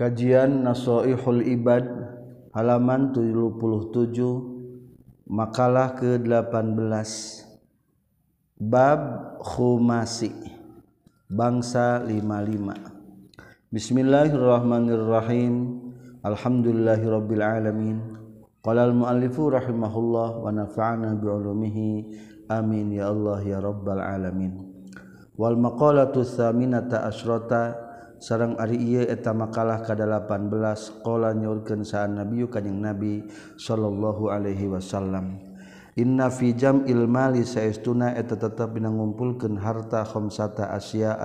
Kajian Nasoihul Ibad halaman 77 makalah ke-18 Bab Khumasi Bangsa 55 Bismillahirrahmanirrahim. Alhamdulillahirabbil alamin. Qala al-muallifu rahimahullah wa nafa'ana bi'ulumihi. Amin ya Allah ya rabbal alamin. Wal maqalatu tsaminata asyrata sarang Ari eta makalah ke-18 sekolah nyurken saan nabiu Kanjeng Nabi Shallallahu Alaihi Wasallam. Inna fijam ilmali sayaestuna eta tetap bin harta khomsata Asia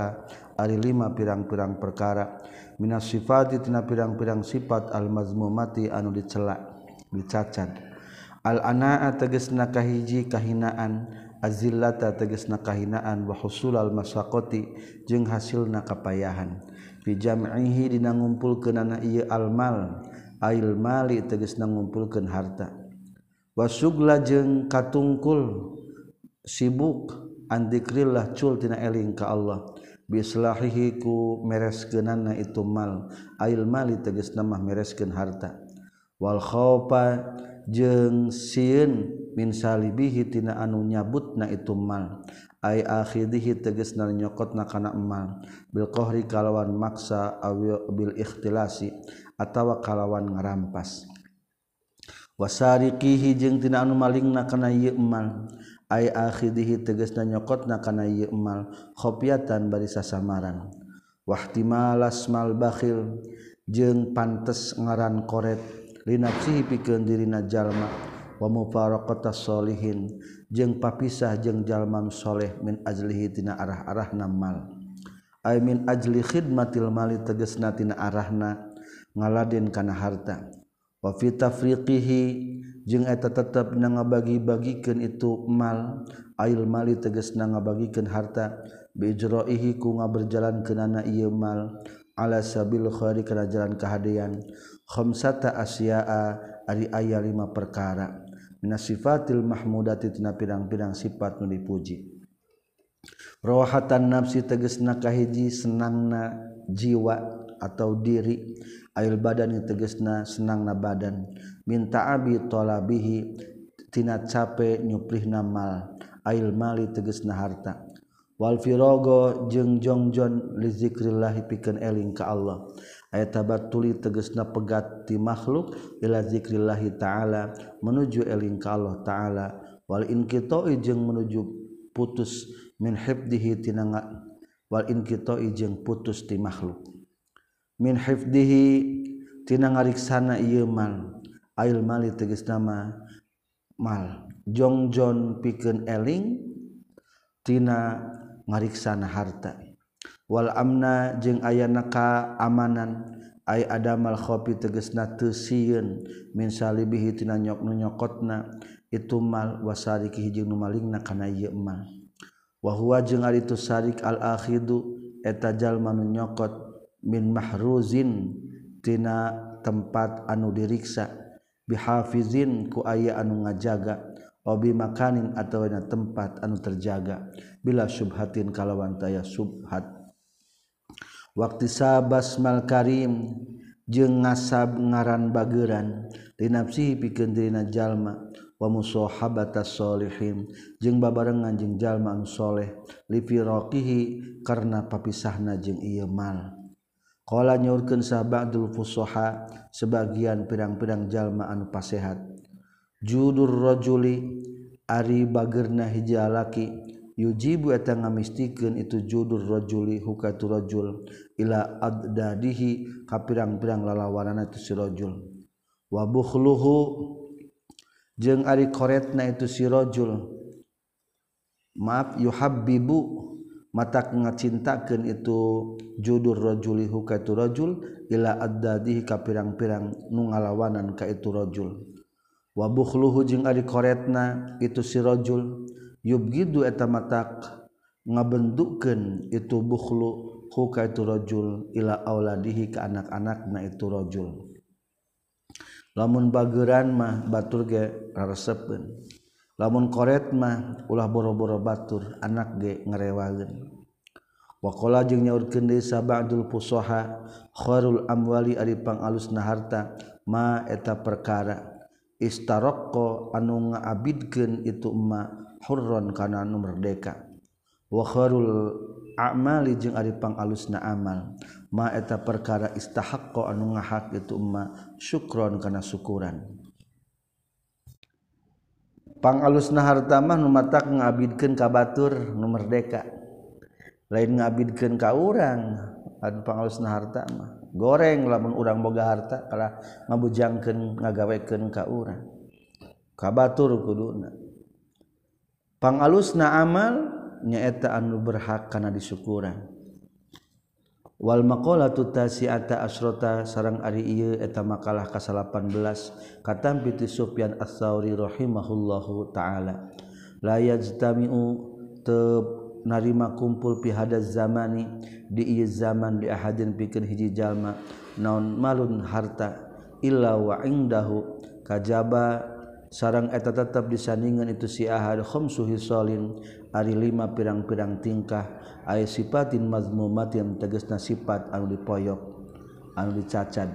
Ari 5 pirang-pirang perkara. Minas sifattina pirang-pirang sifat almazmu mati anu dicelak dicacat. Al-anaa teges kahiji kahinaan azillata teges nakahinaan wahusul al masakoti jeung hasil nakapayahan. bijam'ihi dina ngumpulkeun ana ieu almal. Ail mali tegasna ngumpulkeun harta. Wasugla jeung katungkul sibuk andikrillah cul tina eling ka Allah. Bislahihi ku mereskeunana itu mal. Ail mali tegasna mah mereskeun harta. Wal khaufa jeung sieun min salibihi tina anu nyabutna itu mal. ay akhidhihi teges dan nyokot na kana emal bil kohri kalawan maksa awil bil ikhtilasi atawa kalawan ngarampas. Wasarikihi jeung tina anu maling na kana ieu emal ay akhidhihi teges na nyokot na kana ieu emal khofiatan bari sasamaran. Wahtimal mal bakhil. Jeung pantes ngaran koret. Linapsihi pikeun dirina jalma. wamufaroqtassolihin jeung papisah jeung jalmansholeh min ajlihitina arah-arah namal I min ajli khidmatil mali tegesnatina arahna ngaladin kana harta. Wafitafriqihi jeung eta tetep na ngabagi-bagikan itu mal ail mali teges na ngabagikan harta. Bijroihi ku ngaberjalan kenana ieu mal ala sabil khairi kana jalan kahadean. Khamsata asya'a ari aya lima perkara. minas sifatil mahmudati tina pirang-pirang sifat nu dipuji. Rawahatan nafsi tegesna kahiji senangna jiwa atau diri. Ail badan tegesna senangna badan. Minta abi talabihi tina cape nyuprihna mal. Ail mali tegesna harta. Wal firogo jeung jongjon li piken pikeun eling ka Allah. ayat tabat tuli tegesna pegat ti makhluk ila zikrillahi ta'ala menuju eling ka Allah ta'ala. Wal inqita'i jeung menuju putus min hifdihi tinanga wal inqita'i jeung putus ti makhluk. Min hifdihi tina ngariksana ieu man ail mali tegesna ma mal. Jongjon pikeun eling tina ngariksana harta. wal amna jeung aya naka amanan. Ay adamal khofi tegesna teu sieun min salibihi tina nyok nu nyokotna. Itu mal wasariki hijing nu malingna kana ieu mal. Wa huwa jeung ari tu sarik al akhidu eta jalma nu nyokot. Min mahruzin tina tempat anu diriksa. Bihafizin ku aya anu ngajaga. Obi makanin atau tempat anu terjaga. Bila subhatin kalawan taya subhat waktu sabasmal Karim jeung ngasab ngaran bageran. Dinafsi pikeun dirina jalma wa musahabatas solihin jeung babarengan jeung jalma anu saleh li firaqihi karena papisahna jeung ieu mal. Qala nyurkeun sahabatul fusaha sebagian pirang-pirang jalma anu pasehat. Judur rajuli ari bageurna hiji lalaki yujibu eta ngamistikan itu judur rajuli hukatu rajul ila addadihi ka pirang-pirang lalawanana itu si rajul. Wa bukhluhu jeung ari koretna itu si rajul. Maaf yuhabbibu mata ngacintakeun itu judur rajuli hukatu rajul ila addadihi ka pirang-pirang nu ngalawanan ka itu rajul. Wa bukhluhu jeung ari koretna itu si rajul. yubgidu eta matak ngabentukkeun itu bukhlu huka itu rajul ila auladihi ke anak-anakna itu rajul. Lamun bageran mah batur ge raresepeun lamun koret mah ulah boro-boro batur anak ge ngarewageun wakola jeung nyaurkeun deui sabadul pusaha khairul amwali ari pangalusna harta ma eta perkara. Istaraqqa anu ngaabidkeun itu emak hurron kana anu merdeka. Wa khairul a'mali jeung ari pangalusna amal. Ma eta perkara istahaqqo anu ngahak itu ma syukron kana syukuran. Pangalusna harta mah nu matak ngabidkeun ka batur nu merdeka. Lain ngabidkeun ka urang anu pangalusna harta mah. Goreng lamun urang boga harta kalah ngabujangkeun ngagawekeun ka urang. Ka batur kuduna. pangalusna amal nyaeta anu berhak kana disyukuran wal maqala tutasiata asrota sarang ari ieu eta makalah ka-18 Katam ti Sufyan Ats-Tsauri rahimahullahu taala. La yajtami'u teu narima kumpul pihada zamani di zaman di ahadin pikir hiji jalma naon malun harta illa wa indahu kajaba sarang eta tetap disandingan itu si ahad khamsu hisalin ari lima pirang-pirang tingkah ay sifatin mazmumatin tegasna sifat anu dipoyok anu dicacad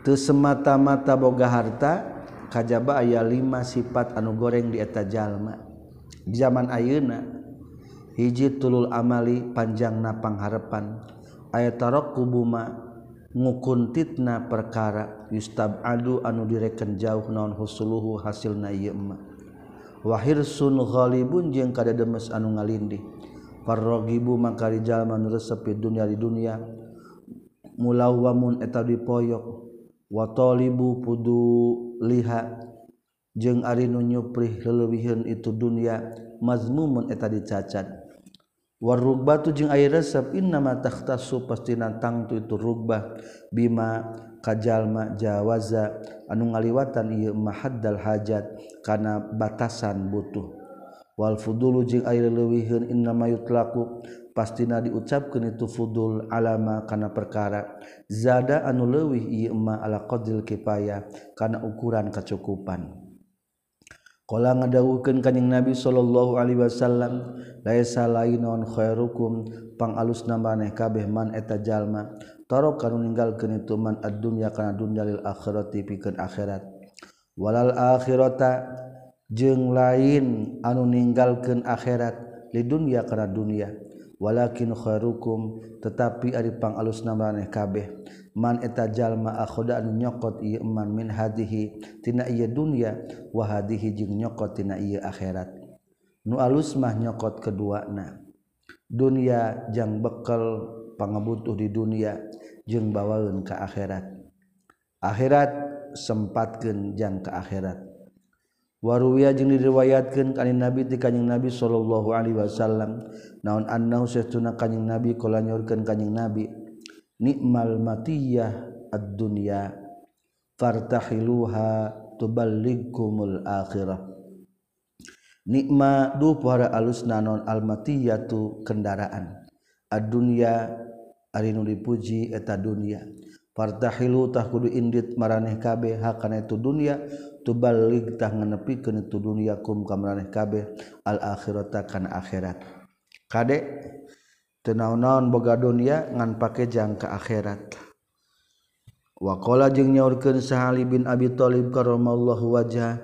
teu semata-mata boga harta kajaba aya lima sifat anu goreng di eta jalma. Di zaman ayeuna hiji tulul amali panjang na pangharepan aya tarakkubuma ngukuntitna perkara. yustab adu anu direken jauh naon husuluhu hasil na Wahir sun Khlibun jeung kada demes anu ngalindih. Parrogibu maka jalman resepi dunia di dunia. Mulau wamun eta dipoyok. Watolibu pudu liha. Jeung arinu nyuprih lelewihin itu dunia. Mazmumun eta dicacat. Warrubatu jeung air resep. Inna ma takhtasu pastina tangtu itu rugbah. Bima kajallma Jawaza anu ngaliwatan ieu mahaddal hajat kana batasan butuh. Wal fudulu jeung air leuwihun inna mayutlaku pastina diucapkeun itu fudul alama kana perkara. Zada anu leuwih ieu ma ala qadril kifayah kana ukuran kecukupan Kala ngadawuhkeun kanjing Nabi sallallahu alaihi wasallam laisa lainaun khairukum pangalusna maneh kabeh man eta jalma. taro kan meninggalkan ituman ad dunya kana dunya lil akhirati pikeun akhirat. Walal akhirata jeung lain anu ninggalkeun akhirat di dunia kana dunya. Walakin khairukum tetapi ari pangalusna maraneh kabeh. Man eta jalma akhoda anu nyokot ieu iman min hadihi tina ieu dunya wa hadihi jeung nyokot tina ieu akhirat. Nu alus mah nyokot keduana. Dunia jang bekal pangabutuh di dunia jeung bawaun ke akhirat. Akhirat sempatkan jang ke akhirat. Waruya jeung diriwayatkan kali nabi ti kanjing nabi sallallahu alaihi wasallam. Naon annahu saytuna kanjing nabi kala nyorkeun kanjing nabi nikmal matiyah ad-dunya fartahiluha tuballigkumul akhirah. Nikma duh para alus nanon almatiyatu kendaraan. Ad-dunya Ari nu dipuji eta dunia. Partahilutah kudu indit maraneh kabeh hakana itu dunia tubaligtah tah ke itu dunia kum ka maraneh kabeh al akhirata kana akhirat. Kade teu naon-naon boga dunia ngan pake jang ka akhirat. Waqala jeung nyaurkeun sahali bin abi thalib karramallahu wajha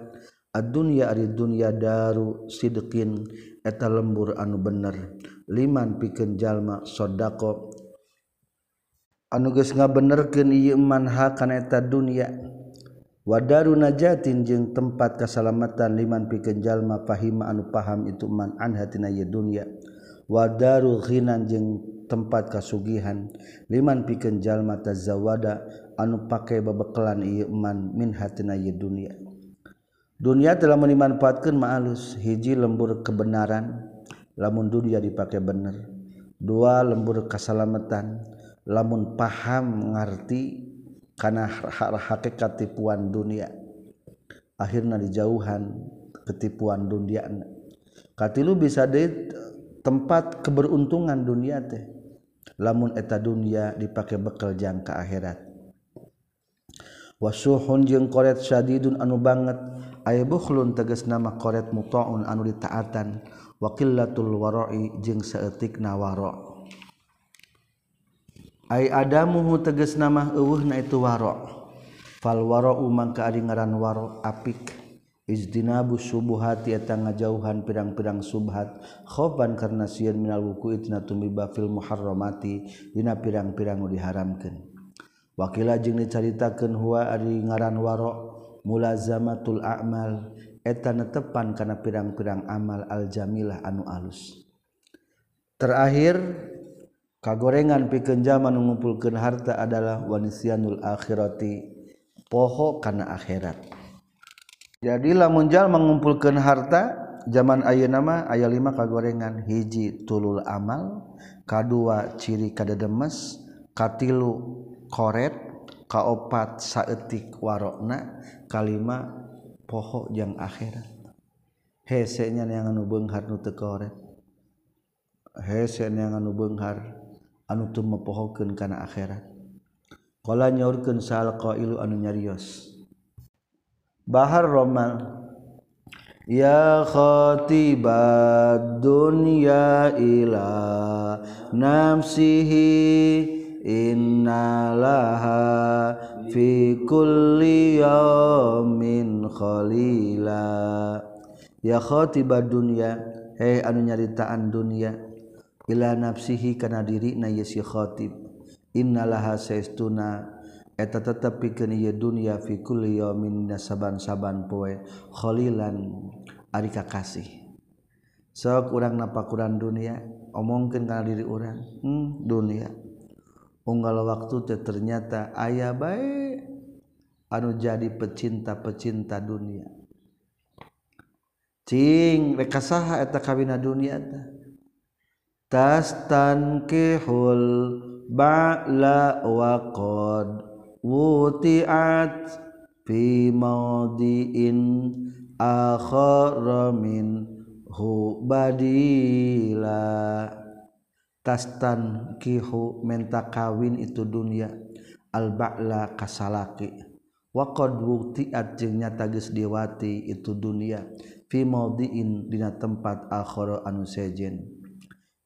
ad dunya ari dunya daru sidqin eta lembur anu bener liman pikeun jalma sodako anuges nga benerken manha kaneta dunia. Wadaru najatin jeung tempat kesalamatan liman pikenjallma fahima anu paham itu man anhatina ye dunia. Wadaru khinan jeung tempat kasugihan liman pikenjallma tazawada anu pakai bebekelan ieu man min hatina ye dunia. Dunia telah menimanfaatkan ma'alus hiji lembur kebenaran lamun dunia dipakai bener. Dua lembur keselamatan lamun paham ngerti karena hakikat tipuan dunia akhirnya dijauhan ketipuan dunia. Katilu bisa di tempat keberuntungan dunia teh lamun eta dunia dipakai bekal jangka akhirat. Wasuhun jeung koret syadidun anu banget aya bukhlun tegas nama koret mutaun anu ditaatan wakillatul wara'i jeung saeutikna wara' ay adamuhu teges nama eueuhna itu waro. Fal waro mangka ari ngaran waro apik. Izdinabu subuhati eta ngajauhan pirang-pirang subhat. Khoban karena sieun minal wuku itna tumiba fil muharramati dina pirang-pirang nu diharamkeun. Wakila jeung dicaritakeun huwa ari ngaran waro mulazamatul a'mal eta netepan kana pirang-pirang amal aljamilah anu alus. Terakhir kagorengan pikeun jalma ngumpulkeun harta adalah wanisianul akhirati poho kana akhirat. Jadi lamun jalma mengumpulkan harta zaman ayeuna nama aya lima kagorengan. Hiji tulul amal kadua ciri kadademes katilu koret kaopat saetik warokna kalima poho yang akhirat. Hese nya yang anu beunghar nu teu koret. Hese nya yang anu beunghar anu teu mepohokeun kana akhirat. Qala nyaurkeun sal qailu anu nyarios. Bahar romal Ya khatibad dunya ila nafsihi innalaha fi kulli yawmin khalila. Ya khatibad dunya hei anu nyaritaan dunia ila nafsihi kana diri na yesi khotib innalaha saestuna. Eta tetep pikeun ieu dunya fi kulli yaumin saban-saban poe. Khalilan ari kakasih. Sok urang napakuran dunia omongkeun kana diri urang hmm, dunia. Unggal waktu teh ternyata aya bae anu jadi pecinta-pecinta dunia. Cing rek saha eta kawina dunia teh. tastankihul ba'la wa qad wuti'at fi mawdi'in akhara minhu badila. Tastan kihu menta kawin itu dunia al ba'la kasalaki. Wa qad wuti'at jeung nyata geus diwati itu dunia fi mawdi'in dina tempat akhara anu sejen.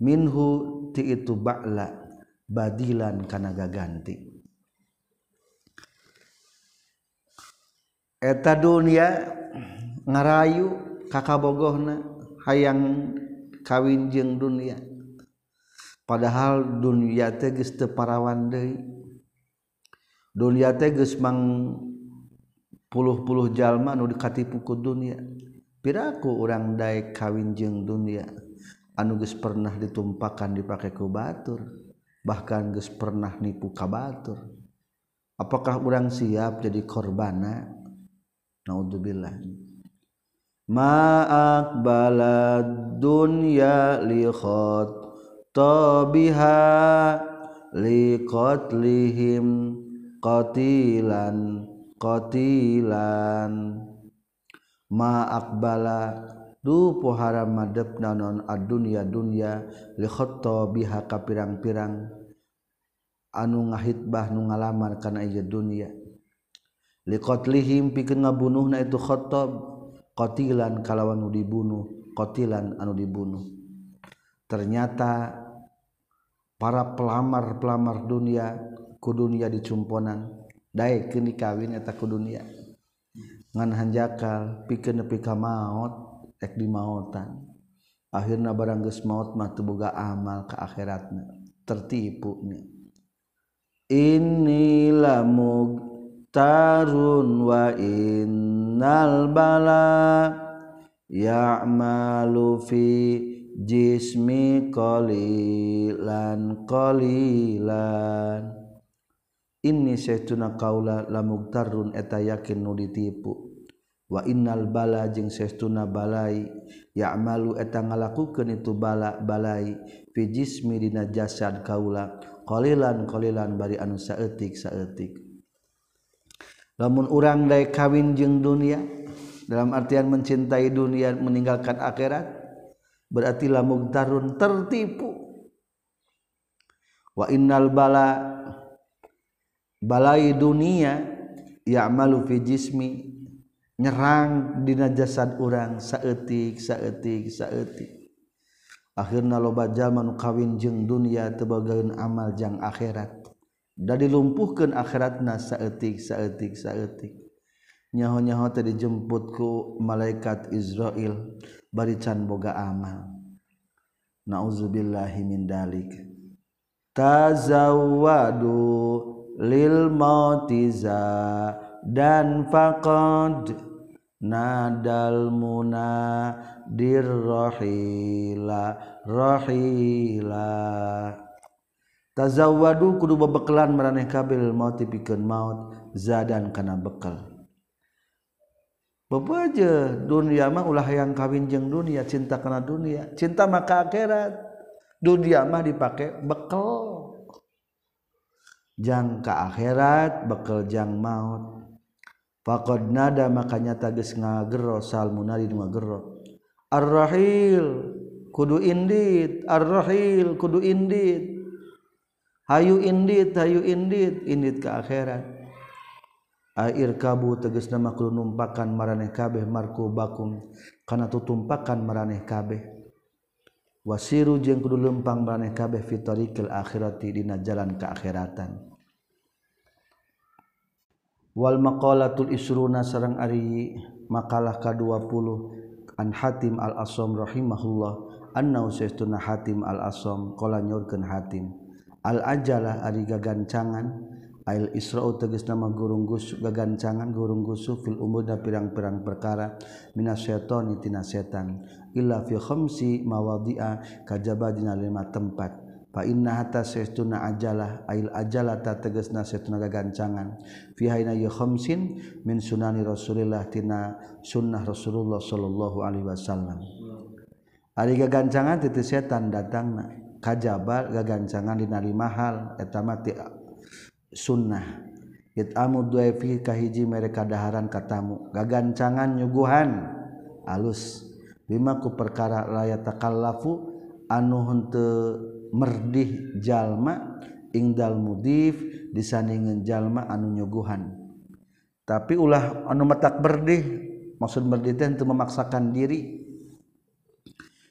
minhu ti itu ba'la badilan kana gaganti. Eta dunia ngarayu kakabogohna hayang kawin jeung dunia. Padahal dunia teh geus teu parawan deui. Dunia teh geus mang puluh-puluh jalma nu dikatipu ku dunia. Piraku urang daek kawin jeung dunia. Anu geus pernah ditumpakan dipake ku batur bahkan geus pernah nipu ka batur. Apakah orang siap jadi korbana? Naudzubillah ma aqbalad dunya li tobiha liqatlihim qatilan qatilan. Ma aqbala du pohara madep nanon adunia dunia li biha ka pirang-pirang. Anu ngahitbah nu ngalamar kana ieu dunia. Liqatlihim pikeun ngabunuhna itu khattab qatilan kalawan nu dibunuh qatilan anu dibunuh. Ternyata para pelamar-pelamar dunia ku dunia dicumponan. Daek keuni kawin eta ku dunia. Ngan hanjakal pikeun nepi ka maot ek di maotan akhirna barang geus maut mah teu boga amal ka akhiratna. Tertipu nya. Inilah tarun wa innal bala ya'malu fi jismi qalilan qalilan. Ini saytuna kaula lamugtarun eta yakin nu ditipu wa innal bala jeung seestuna balai ya'malu eta ngalakukeun itu bala balai fi jismi dina jasad kaula qalilan qalilan bari anu saeutik saeutik. Lamun urang dae kawin jeung dunia dalam artian mencintai dunia meninggalkan akhirat berarti lamun tarun tertipu. Wa innal bala balai dunia ya'malu fi jismi nyerang dina jasad urang saetik saetik saetik akhirnya loba zaman kawin jeung dunia tebagaun amal jang akhirat. Da dilumpuhkeun akhiratna saetik saetik saetik nyaho-nyaho teh dijemput ku malaikat Izrail bari can boga amal. Nauzubillahi min dalik. Tazawwadu lil mautiza dan faqad nadal muna dirrohila rohila. Tazawwadu kudu bebekelan meraneh kabil maut pikeun maut zadan kana bekal Bapak aja dunia mah ulah yang kawin jeng dunia cinta kena dunia. Cinta maka akhirat dunia mah dipakai bekal jangka akhirat bekal jang maut faqad nada makanya tagis ngagero salmunari ngagero ar-rahil kudu indit ar-rahil kudu indit. Hayu indit hayu indit indit ke akhirat. Air kabu tegas nama kudu numpakan maraneh kabeh marku bakum kana tutumpakan maraneh kabeh. Wasiru jeung kudu lempang maraneh kabeh fitarikil akhirati dina jalan keakhiratan wal maqalatul isruna sareng ari makalah ka-20 an Hatim al Asom rahimahullah. Annau saestuna Hatim al Asom qala nyorkeun Hatim. Al ajalah ari gagancangan. Ail isra'u tegas nama gurung gusuk gagancangan gurung gusuk fil umurna pirang-pirang perkara. Minas syaitani tina setan. Illa fi khamsi mawadhi'a kajaba dina lima tempat. fa inna hatta saytuna ajalah ail ajalah ta tegasna saytuna gagancangan. Fi hayna ya khamsin min sunani rasulillah tina sunnah rasulullah sallallahu alaihi wasallam. Ari gagancangan teu setan datangna. Kajaba gagancangan dina lima hal eta mah sunnah. Itamu duaifi kahiji mereka daharan katamu gagancangan nyuguhan alus. Lima ku perkara la takallafu anu henteu merdih jalma ingdal mudif disandingin jalma anu nyuguhan. Tapi ulah anu metak berdih maksud berdih teh untuk memaksakan diri.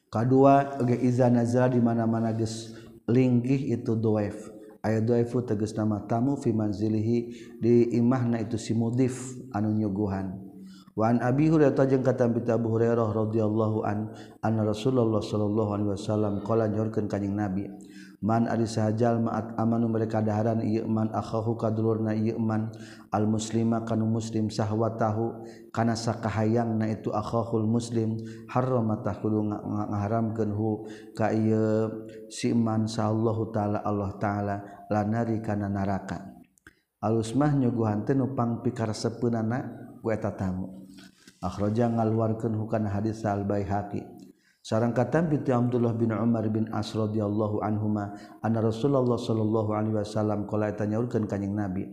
Kedua ge iza nazala di mana-mana geus linggih itu doef. Ayat doefu tegas nama tamu fi manzilihi di imahna itu si mudif anu nyuguhan. Wan Abi Hurairah jeung kata Abu Hurairah radhiyallahu an anna Rasulullah sallallahu alaihi wasallam qala nyorkeun ka Nabi man ari sahajal ma'at amanu mereka daharan ieu man akhahu kadulurna ieu man al muslima kanu muslim sahwatahu kana sakahayangna itu akhahul muslim harramatahu ngaharamkeun hu ka ieu si man sallallahu taala Allah taala lanari kana neraka alus mah nyuguhan teh pikar pangpikaresepeunana ku eta tamu. akhraja ngaluarkeun hukana hadis al baihaqi sareng katam ti Abdullah bin Umar bin As radhiyallahu anhuma anna Rasulullah sallallahu alaihi wasallam qala tanyaurkeun ka kanjing Nabi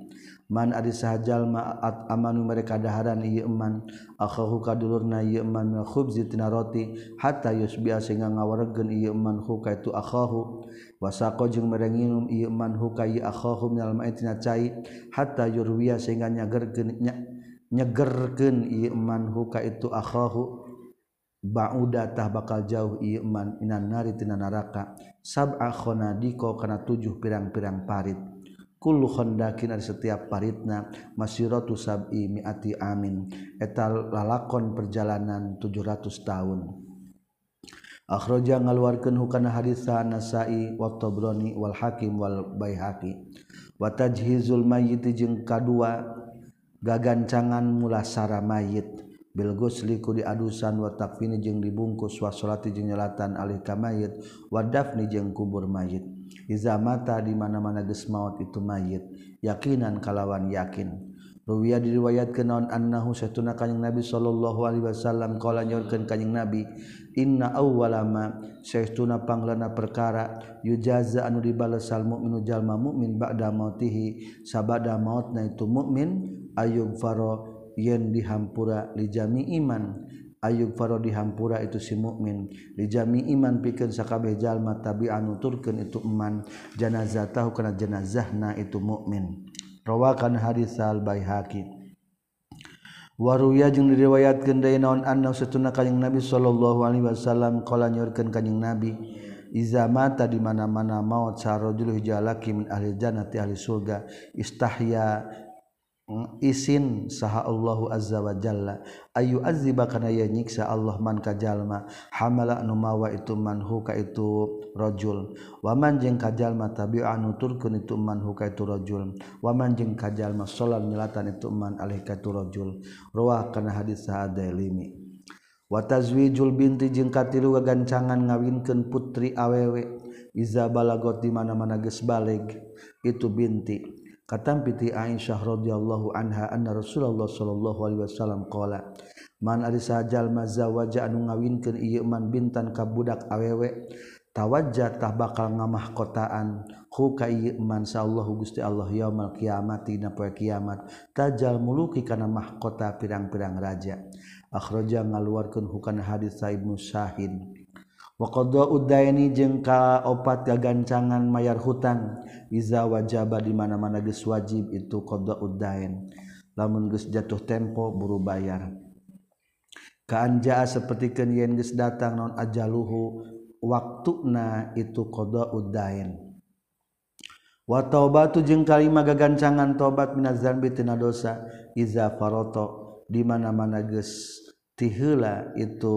man ari sahajal ma'at amanu mereka daharan ieu iman akhahu kadulurna ieu iman min khubzi tina roti hatta yusbi'a sehingga ngawaregeun ieu man hu ka itu akhahu wasaqo jeung merenginum ieu man hu ka ieu akhahu minal ma'i tina cai hatta yurwiya sehingga nyagerkeun nyegerken iman huka itu akhahu. Ba'udatah bakal jauh iman inan nari tina neraka sab'a khonadiko kana tujuh pirang-pirang parit. Kullu khondakin ada setiap paritna. Masiratu sab'i mi'ati amin. Eta lalakon perjalanan 700 tahun. Akhraja ngaluarkeun hukana haditsa nasai wa tabrani wal hakim wal baihaqi. Wa tajhizul mayyit jeung kadua gagancangan mula Sara mayit. Belgosliku diadusan watak Fini jeung dibungkus wasolati jenyelatan alih kamayit wadafni jeung kubur mayit. Iza mata dimana-mana gesmaut itu mayit. Yakinan kalawan yakin. Ruwiya diriwayat ke naon annahu satuna kanjing Nabi sallallahu alaihi wasallam qala nyorkeun kanjing Nabi inna awwalama saytuna panglana perkara yujaza anu dibales al mukminu jalma mukmin ba'da mautihi. Sabada mautna itu mukmin ayub faro yen dihampura lijami iman. Ayub faro dihampura itu si mukmin. Lijami iman pikeun sakabeh jalma tabi anu turkeun itu iman janazah tahu kana jenazahna itu mukmin. Rawakan hadis al baihaqi waruya jeung diriwayat gendai naon anna satuna kanjing Nabi sallallahu alaihi wasallam qala nyorkeun kanjing Nabi iza mata di mana-mana maut sarojul hijalaki min ahli jannati ahli surga istahya isin saha Allahu azza wa jalla. Ayu azziba kana ya nyiksa Allah man kajalma hamala nu mawa itu manhu ka itu rajul waman jeung kajalma tabi'a nuturkeun itu manhu ka itu rajul waman jeung kajalma salat nyelatan itu man alih ka itu rajul rawah kana hadis sahadailimi wa tazwijul binti jeung katilu gagancangan ngawinkeun putri awewe. Iza balagot di mana-mana geus balig itu binti. katam piti Aisyah radhiyallahu anha anna Rasulullah sallallahu alaihi wasallam qala man ari sajal mazawaja anu ngawinkeun ieu man bintan ka budak awewe tawajjah tah bakal ngamah kotaan hu ka ieu man sallallahu Gusti Allah yaumul kiamat dina poe kiamat tajal muluki kana mahkota pirang-pirang raja. Akhraja ngaluarkeun hukana hadis Ibnu Syahin Waqadha udaini jeung kaopat gagancangan mayar hutan iza wajaba di mana-mana gus wajib itu qadha udain. Lamun gus jatuh tempo buru bayar. Kaanja seperti kenyen gus datang non ajaluhu waktuna itu qadha udain. Wa taubatu jeung kalima gagancangan tobat minazan dzambi dosa iza faroto di mana-mana gus tihula itu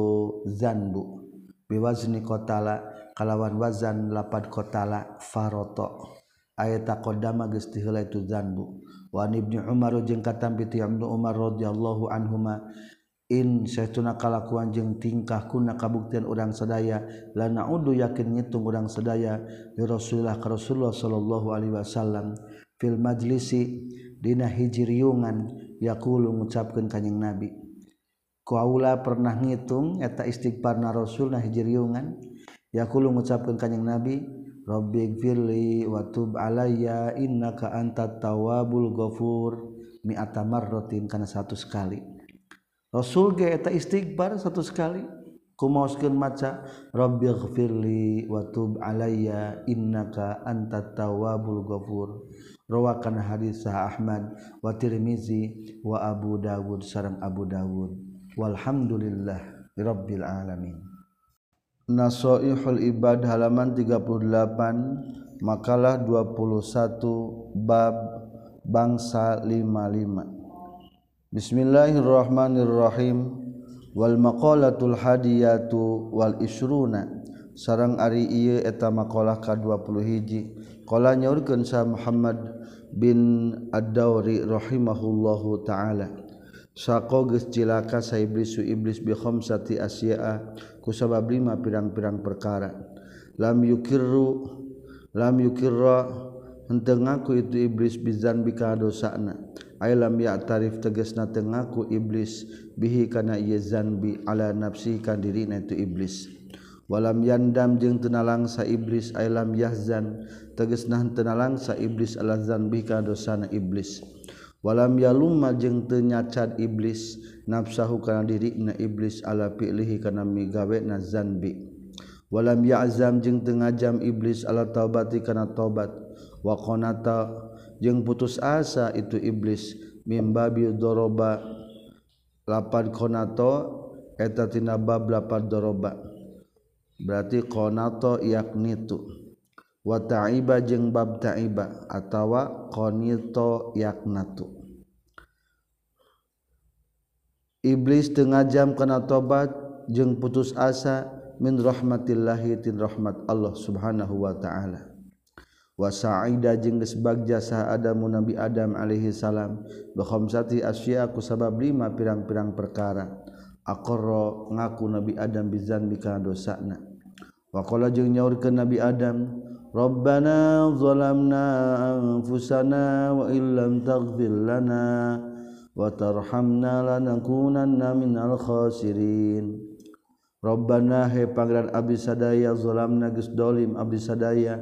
zanbu. biwazni kotala kalawan wazan lapad kotala faroto. Ayata kodama geus diheula itu zanbu. Wa ibni umar jeung katampi ti ibnu umar radhiyallahu anhuma in saytuna kalakuan jeung tingkah kuna kabuktian urang sadaya lana udu yakin ngitung urang sadaya di rasulillah ka rasulullah sallallahu alaihi wasallam fil majlisi dina hijiriungan yaqulu ngucapkeun kanjing nabi. kaula pernah ngitung eta istighfar na Rasul nah hijriungan yakulu mengucapkan kanyang nabi Robbi firli watub alayya inna ka anta tawabul ghafur. Mi'atamar rotin karena satu sekali. Rasul ge eta istighfar satu sekali. Kumauskeun maca Robbi firli watub alayya inna ka anta tawabul ghafur. Rawakan hadis Ahmad wa Tirmizi wa Abu Dawud sareng Abu Dawud. walhamdulillah rabbil alamin. Nasoihul Ibad halaman 38 makalah 21 bab bangsa 55 Bismillahirrahmanirrahim. Wal maqalatul hadiyatu wal isruna sarang ari ieu eta maqalah ka-20 hiji. Qala nyaurkeun sa Muhammad bin Ad-Dauri rahimahullahu taala. Sako gecilaka saiblisu iblis bihomsati Asia kusabab lima pirang-pirang perkara. Lam yukiru lam yukirra henteu ngaku itu iblis bizan bika dosana. Ai lam ya tarif tegasna teu ngaku iblis bihi kana ieu zanbi ala nafsi kan dirina itu iblis. Walam yandam jeung teu nalangsa iblis ai lam yahzan tegasna henteu nalangsa iblis ala zanbi ka dosana iblis. walam yalumma jeung teu iblis nafsahu kana dirina iblis ala fi'lihi kana migawe na zanbi. Walam ya'zam jeung teu ngajam iblis ala taubati kana taubat. Wa qanata jeung putus asa itu iblis mimbabi doroba. Lapad konato eta tina bab lapad doroba. Berarti qanato yaknitu tu wataiba jeung bab taiba atawa qanito yaknatu. Iblis tengah jam kena tobat jeung putus asa min rahmatillahi tin rahmat Allah subhanahu wa ta'ala. Wa sa'ida jeung geus jasa Adam Nabi Adam alaihi salam bi khamsati asya ku sabab lima pirang-pirang perkara. Aqarra ngaku Nabi Adam bizan bika dosana wa qala jeung nyaurkeun Nabi Adam Rabbana zalamna anfusana wa illam taghfir lana wa tarhamna lanakunanna minal khasirin Rabbana he pangeran abdi sadaya zalamna geus dolim abdi sadaya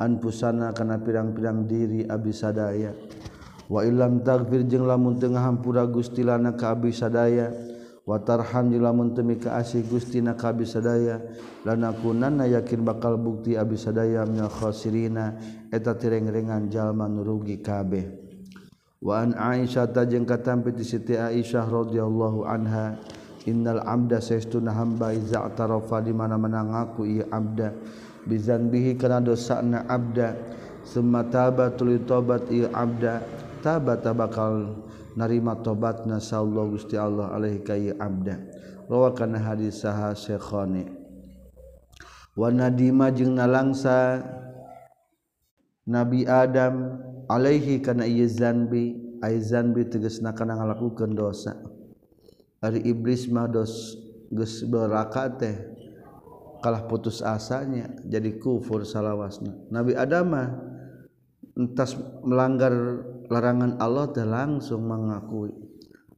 anfusana kana pirang-pirang diri abdi sadaya wa illam taghfir jeung lamun teu ngahampura Gusti lana ka abdi sadaya watarham lamun temi kaasih gustina kabi sadaya lanakunanna yakin bakal bukti abi sadaya minal khasirina. Eta tireng-rengan jalma nurugi kabeh. Wa an aisyah tajeng katampi di siti aisyah radhiyallahu anha innal abda saestuna hamba iza tarafa di mana-mana ngaku ieu abda. Bizanbihi kana dosana abda. Summa taba tuli tobat ieu abda. Tabata bakal narima tobatna sallallahu Gusti Allah alaihi ka ieu abda. Rawakan hadis saha syekhani wa nadima jeung nalangsa Nabi Adam alaihi kana ieu zanbi ay zanbi tegasna kana ngalakukeun dosa. Ari iblis mah dos geus beraka teh kalah putus asanya jadi kufur salawasna. Nabi Adam mah entas melanggar larangan Allah teh langsung mengakui.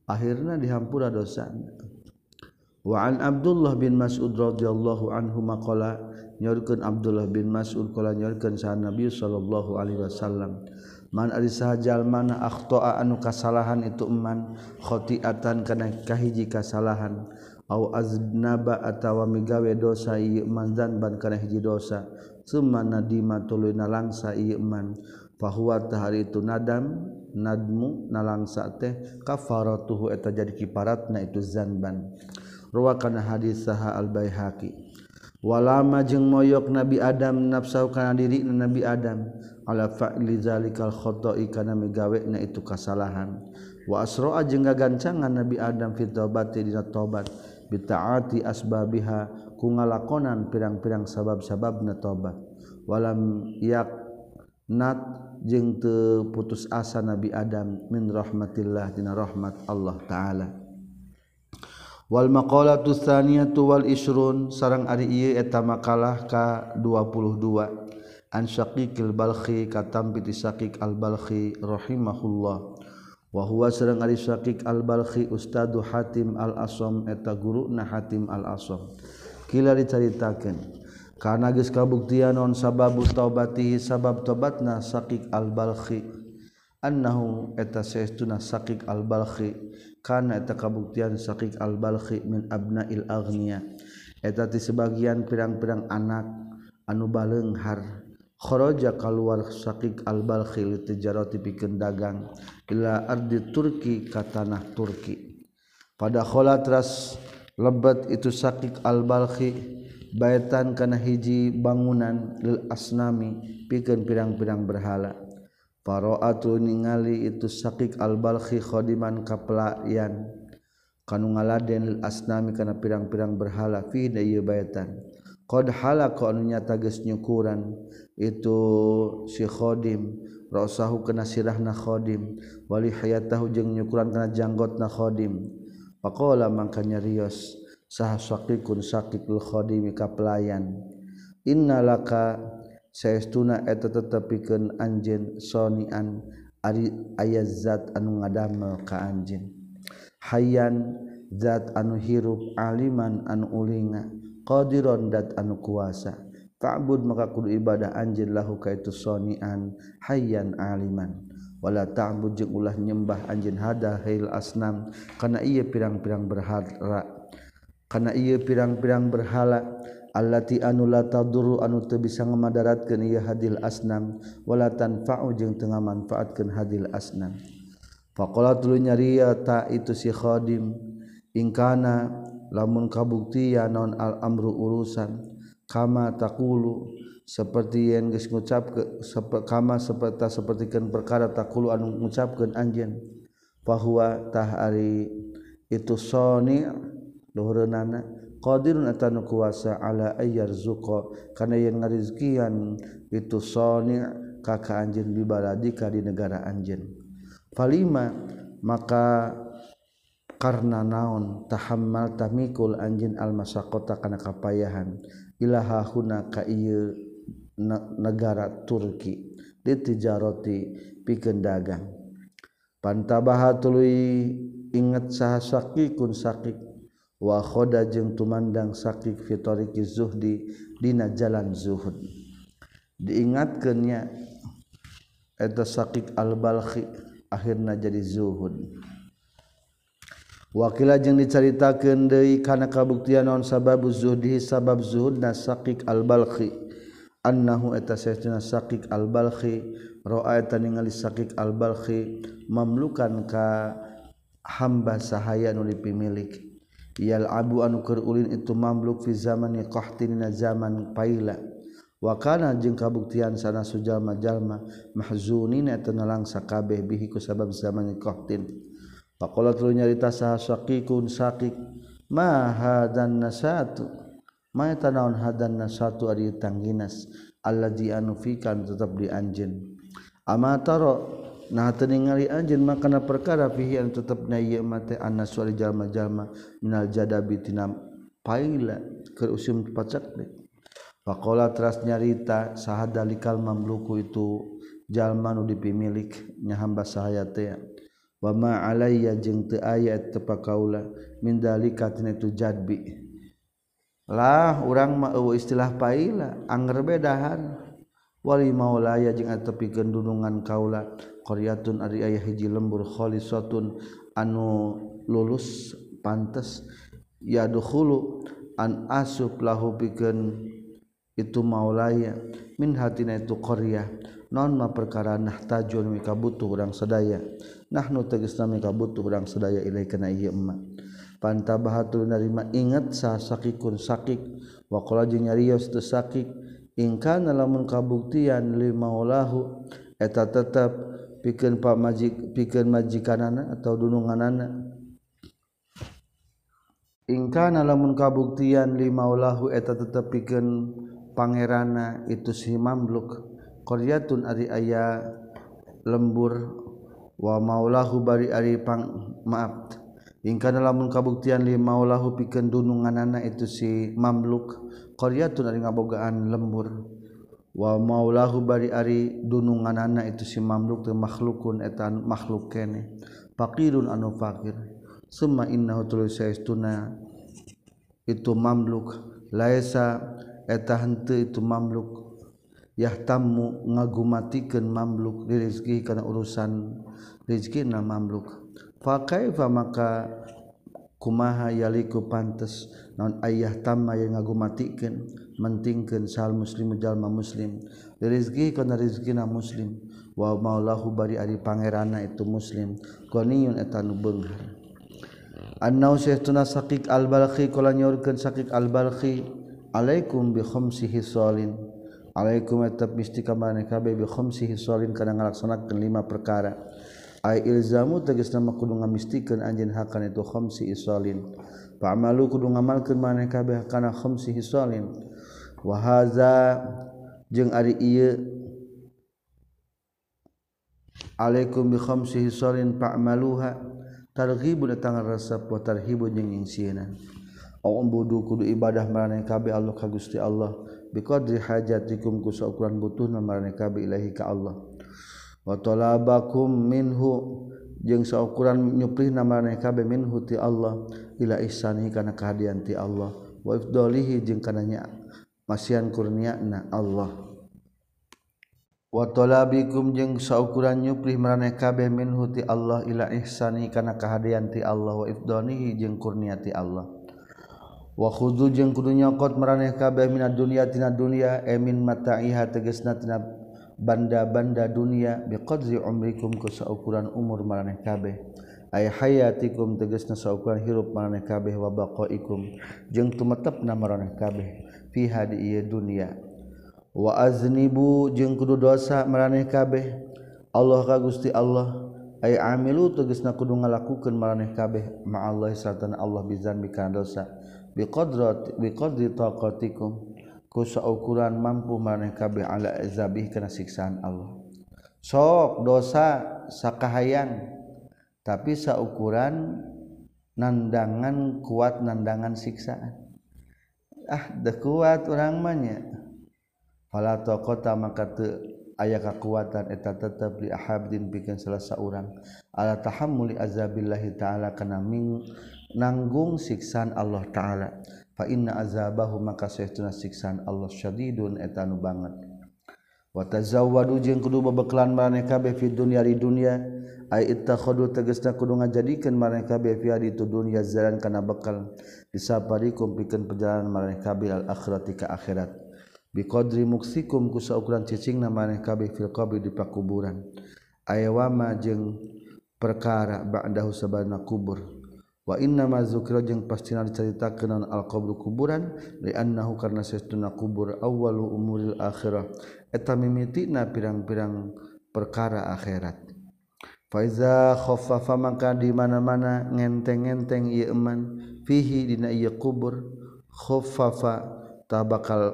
Akhirnya dihampura dosa. Waan Abdullah bin Mas'ud radhiyallahu anhu maqala nyorkeun Abdullah bin Mas'ud qala nyorkeun sa Nabi sallallahu alaihi wasallam man ari sahajal mana akhta'a anu kasalahan itu man khotiatan kana kahiji kasalahan au aznaba atawa migawe dosa ieu man zanban kana hiji dosa summa nadima tuluy nalangsa ieu man fahuwa tahari itu nadam nadmu nalangsa teh kafaratuhu eta jadi kiparatna itu zanban. Ruwakan hadis saha al baihaqi walama jeung moyok nabi adam nafsau kana diri nabi adam. Ala fa'li zalikal khata'i kana migawena itu kasalahan. Wa asra'a jeung gagancangan nabi adam fit taubati dina tobat bitaati asbabiha ku ngalakonan pirang-pirang sabab-sababna tobat walam yak nat jeung te putus asa Nabi Adam min rahmatillah dina rahmat Allah taala. Wal maqalatu thaniyatu wal isrun sareng ari ieu eta makalah ka 22 an syaqiqil balkhi katam bi syaqiq al balkhi rahimahullah. Wa huwa sareng ari syaqiq al balkhi ustadu hatim al asam eta guruna hatim al asam kila dicaritakeun. karena geus kabuktian non sababu taubatihi sabab tobatna saqiq al-balkhi. Annahu eta saestuna saqiq al-balkhi. Kana eta kabuktian saqiq al-balkhi min abnail aghnia. Eta ti sebagian pirang-pirang anak anu baleunghar kharaja kaluar saqiq al-balkhi li tijarati pikeun dagang ila ardi turki ka tanah turki. Pada kholatras lebat itu saqiq al-balkhi. baitan kana hiji bangunan lil asnami pikeun pirang-pirang berhala. Faroatu ningali itu sakik al-balkhi khodiman kaplayan kanu ngaladen lil asnami kana pirang-pirang berhala fi dayeu baitan qad halaka anu nyata geus nyukuran itu si khodim rasahu kana sirahna khodim wali hayatahu jeung nyukuran kana janggotna khodim faqala mangka nyarios sah sakikun sakikul khodimi ka pelayan innalaka saestuna eta tetepikeun anjeun sonian ari aya zat anu ngadamel ka anjeun. Hayyan zat anu hirup aliman anu ulinga qadiron dat anu kuasa. Ta'bud maka kudu ibadah anjeun lahu ka itu sonian hayyan aliman. Wala ta'bud jeung ulah nyembah anjeun hada hail asnam kana ieu pirang-pirang berhala karena ia pirang-pirang berhala allati anu la tadurru anu teu bisa ngamadaratkeun ieu hadil asnam wala tanfa'u jeung teu ngamanfaatkeun hadil asnam. Faqala tuluy nyaria ta itu si khadim. Ingkana lamun kabuktia non al amru urusan kama taqulu seperti yang geus ngucap ke, sepe, kama seperti sapertikeun perkara taqulu anu ngucapkeun anjeun bahwa tahari itu soni' nuhurunana qadirun atanu kuasa ala ayyar zuqa kana yen ngarizkian itu soni kaka anjeun bibaladika di negara anjeun falima maka karena naon tahammal tamikul anjeun almasaqota kana kapayahan ilaha huna ka ieu negara Turki ditijaroti pikeun dagang. Pantabaha tuluy inget saha sakikun sakik. wakhoda jeung tumandang sakit fitoriki zuhdi dina jalan zuhud. Diingatkannya eta sakit al-balkhi akhirna jadi zuhud. Wakila jeung diceritakeun deui kana kabuktian naon sabab zuhdi sabab zuhudna sakik al-balkhi. Annahu eta sesuna sakik al-balkhi roa eta ningali sakik al-balkhi mamlukan ka hamba sahaya nu dipimilik. yal abu anu ulin itu mamluk fi zaman qahtin zaman paila. Wa kana jeung kabuktian sana sujalma jalma mahzunina teu nalangsa kabeh bihi ku sabab zaman qahtin. Faqala tuluy nyarita saha saqiqun saqiq ma hadan nasatu? Ma naon hadan nasatu ari tangginas allazi anu fikan tetap di anjeun Amataro Nah teningali anjin makana perkara fihi an tetap na mate annas wali jalma jalma minal jadabi tina paila ke usum pacak Pakola teras nyarita sahadalikal mamluku itu jalma nu dipimilik nyahamba sahaya teh. Wama alaiya jeung teu aya tepa kaula min dalika tina itu jadbi. Lah urang mah istilah paila anger bedahan Wali maulaya jeung tepikeun dunungan kaula qaryatun ari aya hiji lembur khalisatun anu lulus pantes yadkhulu an asub lahu pikeun itu maulaya min hatina itu qaryah non ma perkara nah tajun mika butuh urang sadaya nahnu tegasna mika butuh urang sadaya ilai kana ieu emma. Pantabahatul narima ingat sa sakikun sakik wa qala jeung nyarios teu sakik ingkana lamun kabuktian limaulahu eta tetap pikeun pamajik pikeun majikanana atau dununganana. Ingkana lamun kabuktian limaulahu eta tetap pikeun pangerana itu si mamluk. Qaryatun ari aya lembur wa maulahu bari ari pang maaf. Ingkana lamun kabuktian limaulahu pikeun dununganana itu si mamluk. qaryatun ari ngabogaan lembur. Wa maulahu bari ari dununganana itu si mamluk teu makhlukun eta makhluk kene faqirun anu fakir summa innahu tuluy itu mamluk. Laisa eta henteu itu mamluk. Yahtammu ngagumatikeun mamluk di rezeki kana urusan rezekina mamluk. Fa kaifa maka kumaha yaliku pantes? non ayah tama yang ngagumatikeun mentingkan sal muslim jalma muslim. Rezeki kana rezekina muslim. Wa maulahu bari ari pangerana itu muslim. Qaniyun eta nu beunghar annau saytuna saqiq al balqi kala nyorkeun saqiq al balqi alaikum bi khamsi hisalin alaikum eta misti ka mane bi khamsi hisalin kana ngalaksanakeun lima perkara. Ai ilzamu tegasna kudu ngamistikeun anjeun hakan itu khamsi hisalin pamalu kudu ngamalkeun maneh kabeh kana khamsi hisalin. Wa hadza jeung ari ieu alaikum bi khamsi hisalin pa'maluha targhibu datang resep wa tarhibu jeung ingsieunan Awambudu kudu ibadah maraneh kabeh Allah ka Gusti Allah. Bi qadri hajatikum ku saukuran butuhna maraneh kabeh ilahi ka Allah. Wa talabakum minhu jeung saukuran nyupri kabeh min huti Allah ila ihsanihi kana kahadian ti Allah wa ifdalihi jeung kananya masian kurniana Allah. Wa talabikum jeung saukuran nyupri maranekabe min huti Allah ila ihsani kana kahadian ti Allah wa ifdanihi jeung kurniati Allah. Wa khudhu jeung kudu nyokot marane kabeh minad dunya tina dunya emin mata'iha tegasna tina banda-banda dunia biqadzi umrikum ku saukuran umur maraneh kabeh. Ay hayatikum tegasna saukuran hirup maraneh kabeh wa baqaikum. Jeung tumetepna maraneh kabeh. Fiha di ieu dunya wa aznibu jeung kudu dosa maraneh kabeh. Allah ka Gusti Allah. Ay amilu tegasna kudu ngalakukeun maraneh kabeh. Ma Allah sarta Allah bizan bikana dosa. Biqadrat biqadri taqatikum. kusa ukuran mampu maneh kabeh ala azabih kana siksaan Allah. Sok dosa sakahayang tapi saukuran nandangan kuat nandangan siksaan. Ah de kuat orang manya pala tokota maka te ayah kekuatan eta tetap li ahabdin bikin salah seorang ala tahammuli azabillahi ta'ala kana ming nanggung siksaan Allah ta'ala. inna azabahu maka sehtuna siksaan Allah syadidun etanu banget. Wa tazawwadu jeung kudu bebeklan maneh kabeh fi dunya di dunya ay ittakhadu tegasna kudu ngajadikeun maneh kabeh fi di tu dunya jalan kana bekal. Disaparikum pikeun perjalanan maneh kabeh al akhirati ka akhirat. Bi qadri muksikum ku saukuran cicingna maneh kabeh fil qabri di pakuburan. Aya wama jeung perkara ba'dahu sabana kubur. wa inna ma zukira jeung pastina dicaritakeun al qabru kuburan li annahu karna seuna kubur awwalu umuril akhirah eta mimiti na pirang-pirang perkara akhirat. Faiza khaffafa maka di mana-mana ngenteng-ngenteng ieu eman fihi dina ieu kubur khaffafa tabakal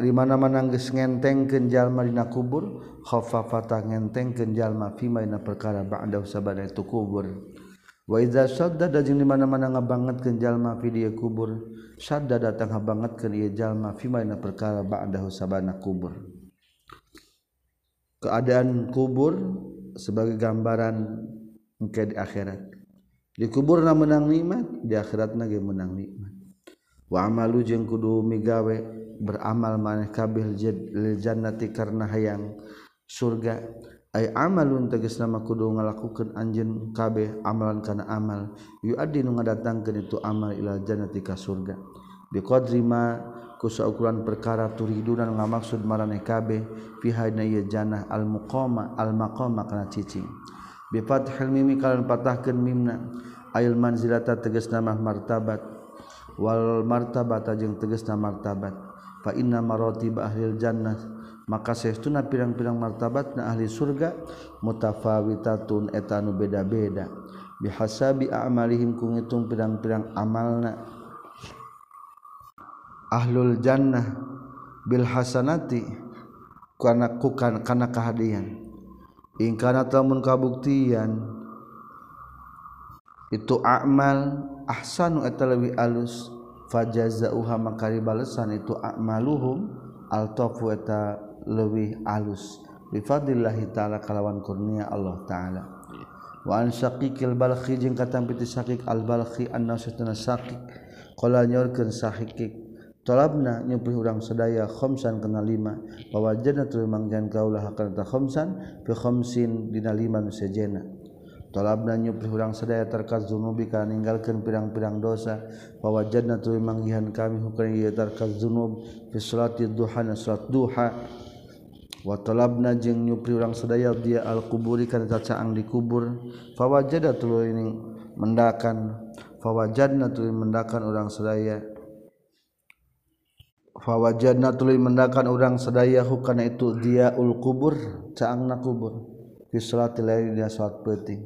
di mana-mana geus ngentengkeun jalma dina kubur khaffafa ta ngentengkeun jalma fi maina perkara ba'da sabada itu kubur. Wa idza saddada jeung di mana-mana ngabangetkeun jalma fi kubur sadda datang ngabangetkeun ieu jalma fi maina perkara ba'da sabana kubur. Keadaan kubur sebagai gambaran engke di akhirat. Di kubur menang nikmat di akhirat ge menang nikmat. Wa amalu jeung kudu migawe beramal maneh kabeh jannati karena hayang surga ay amalun tegas nama kudu ngalakukan anjen kabeh amalan kana amal. Yu adi nu ngadatangkeun itu amal ila jannati ka surga. Biqadri ma kusa ukuran perkara turiduna nu ngamaksud maraneh kabeh fi hadna ieu jannah al muqama al maqama kana cicing. Bi fathil mimi kalan patahkeun mimna ayil manzilata tegas nama martabat wal martabata jeung nama martabat. Fa inna maratib ahlil jannah maka seestuna pirang-pirang martabat na ahli surga mutafawitatun etanu beda-beda. Bihasabi amalihim ku ngitung pirang-pirang amalna. Ahlul jannah bil hasanati kana kukan kana kahadian. In kana tamun kabuktian itu amal ahsanu eta leuwih alus. Fajazauha makari balesan itu akmaluhum altofu eta lebih alus bifadillahi ta'ala kalawan kurnia Allah ta'ala. Wa an syaqiqil balqi jeung katam piti syaqiq al balqi anna satana syaqiq. Qala nyorkeun syaqiq talabna nyupi urang sadaya khamsan kana lima. Wa wajadna tu mangjan kaulah kana ta khamsan fi khamsin dina lima nu sejena. Talabna nyupi urang sadaya terkaz zunubi kana ninggalkeun pirang-pirang dosa. Wa wajadna tu manggihan kami hukana ieu terkaz zunub fi salati duha na salat duha. watalabna jeung nyupri urang sadaya dia alquburi kana cacaang dikubur fawajada tuluy mendakan. Fawajadna tuluy mendakan urang sadaya. Fawajadna tuluy mendakan urang sadaya hukana itu dia ul kubur caangna kubur. Fi salati lail dia salat peuting.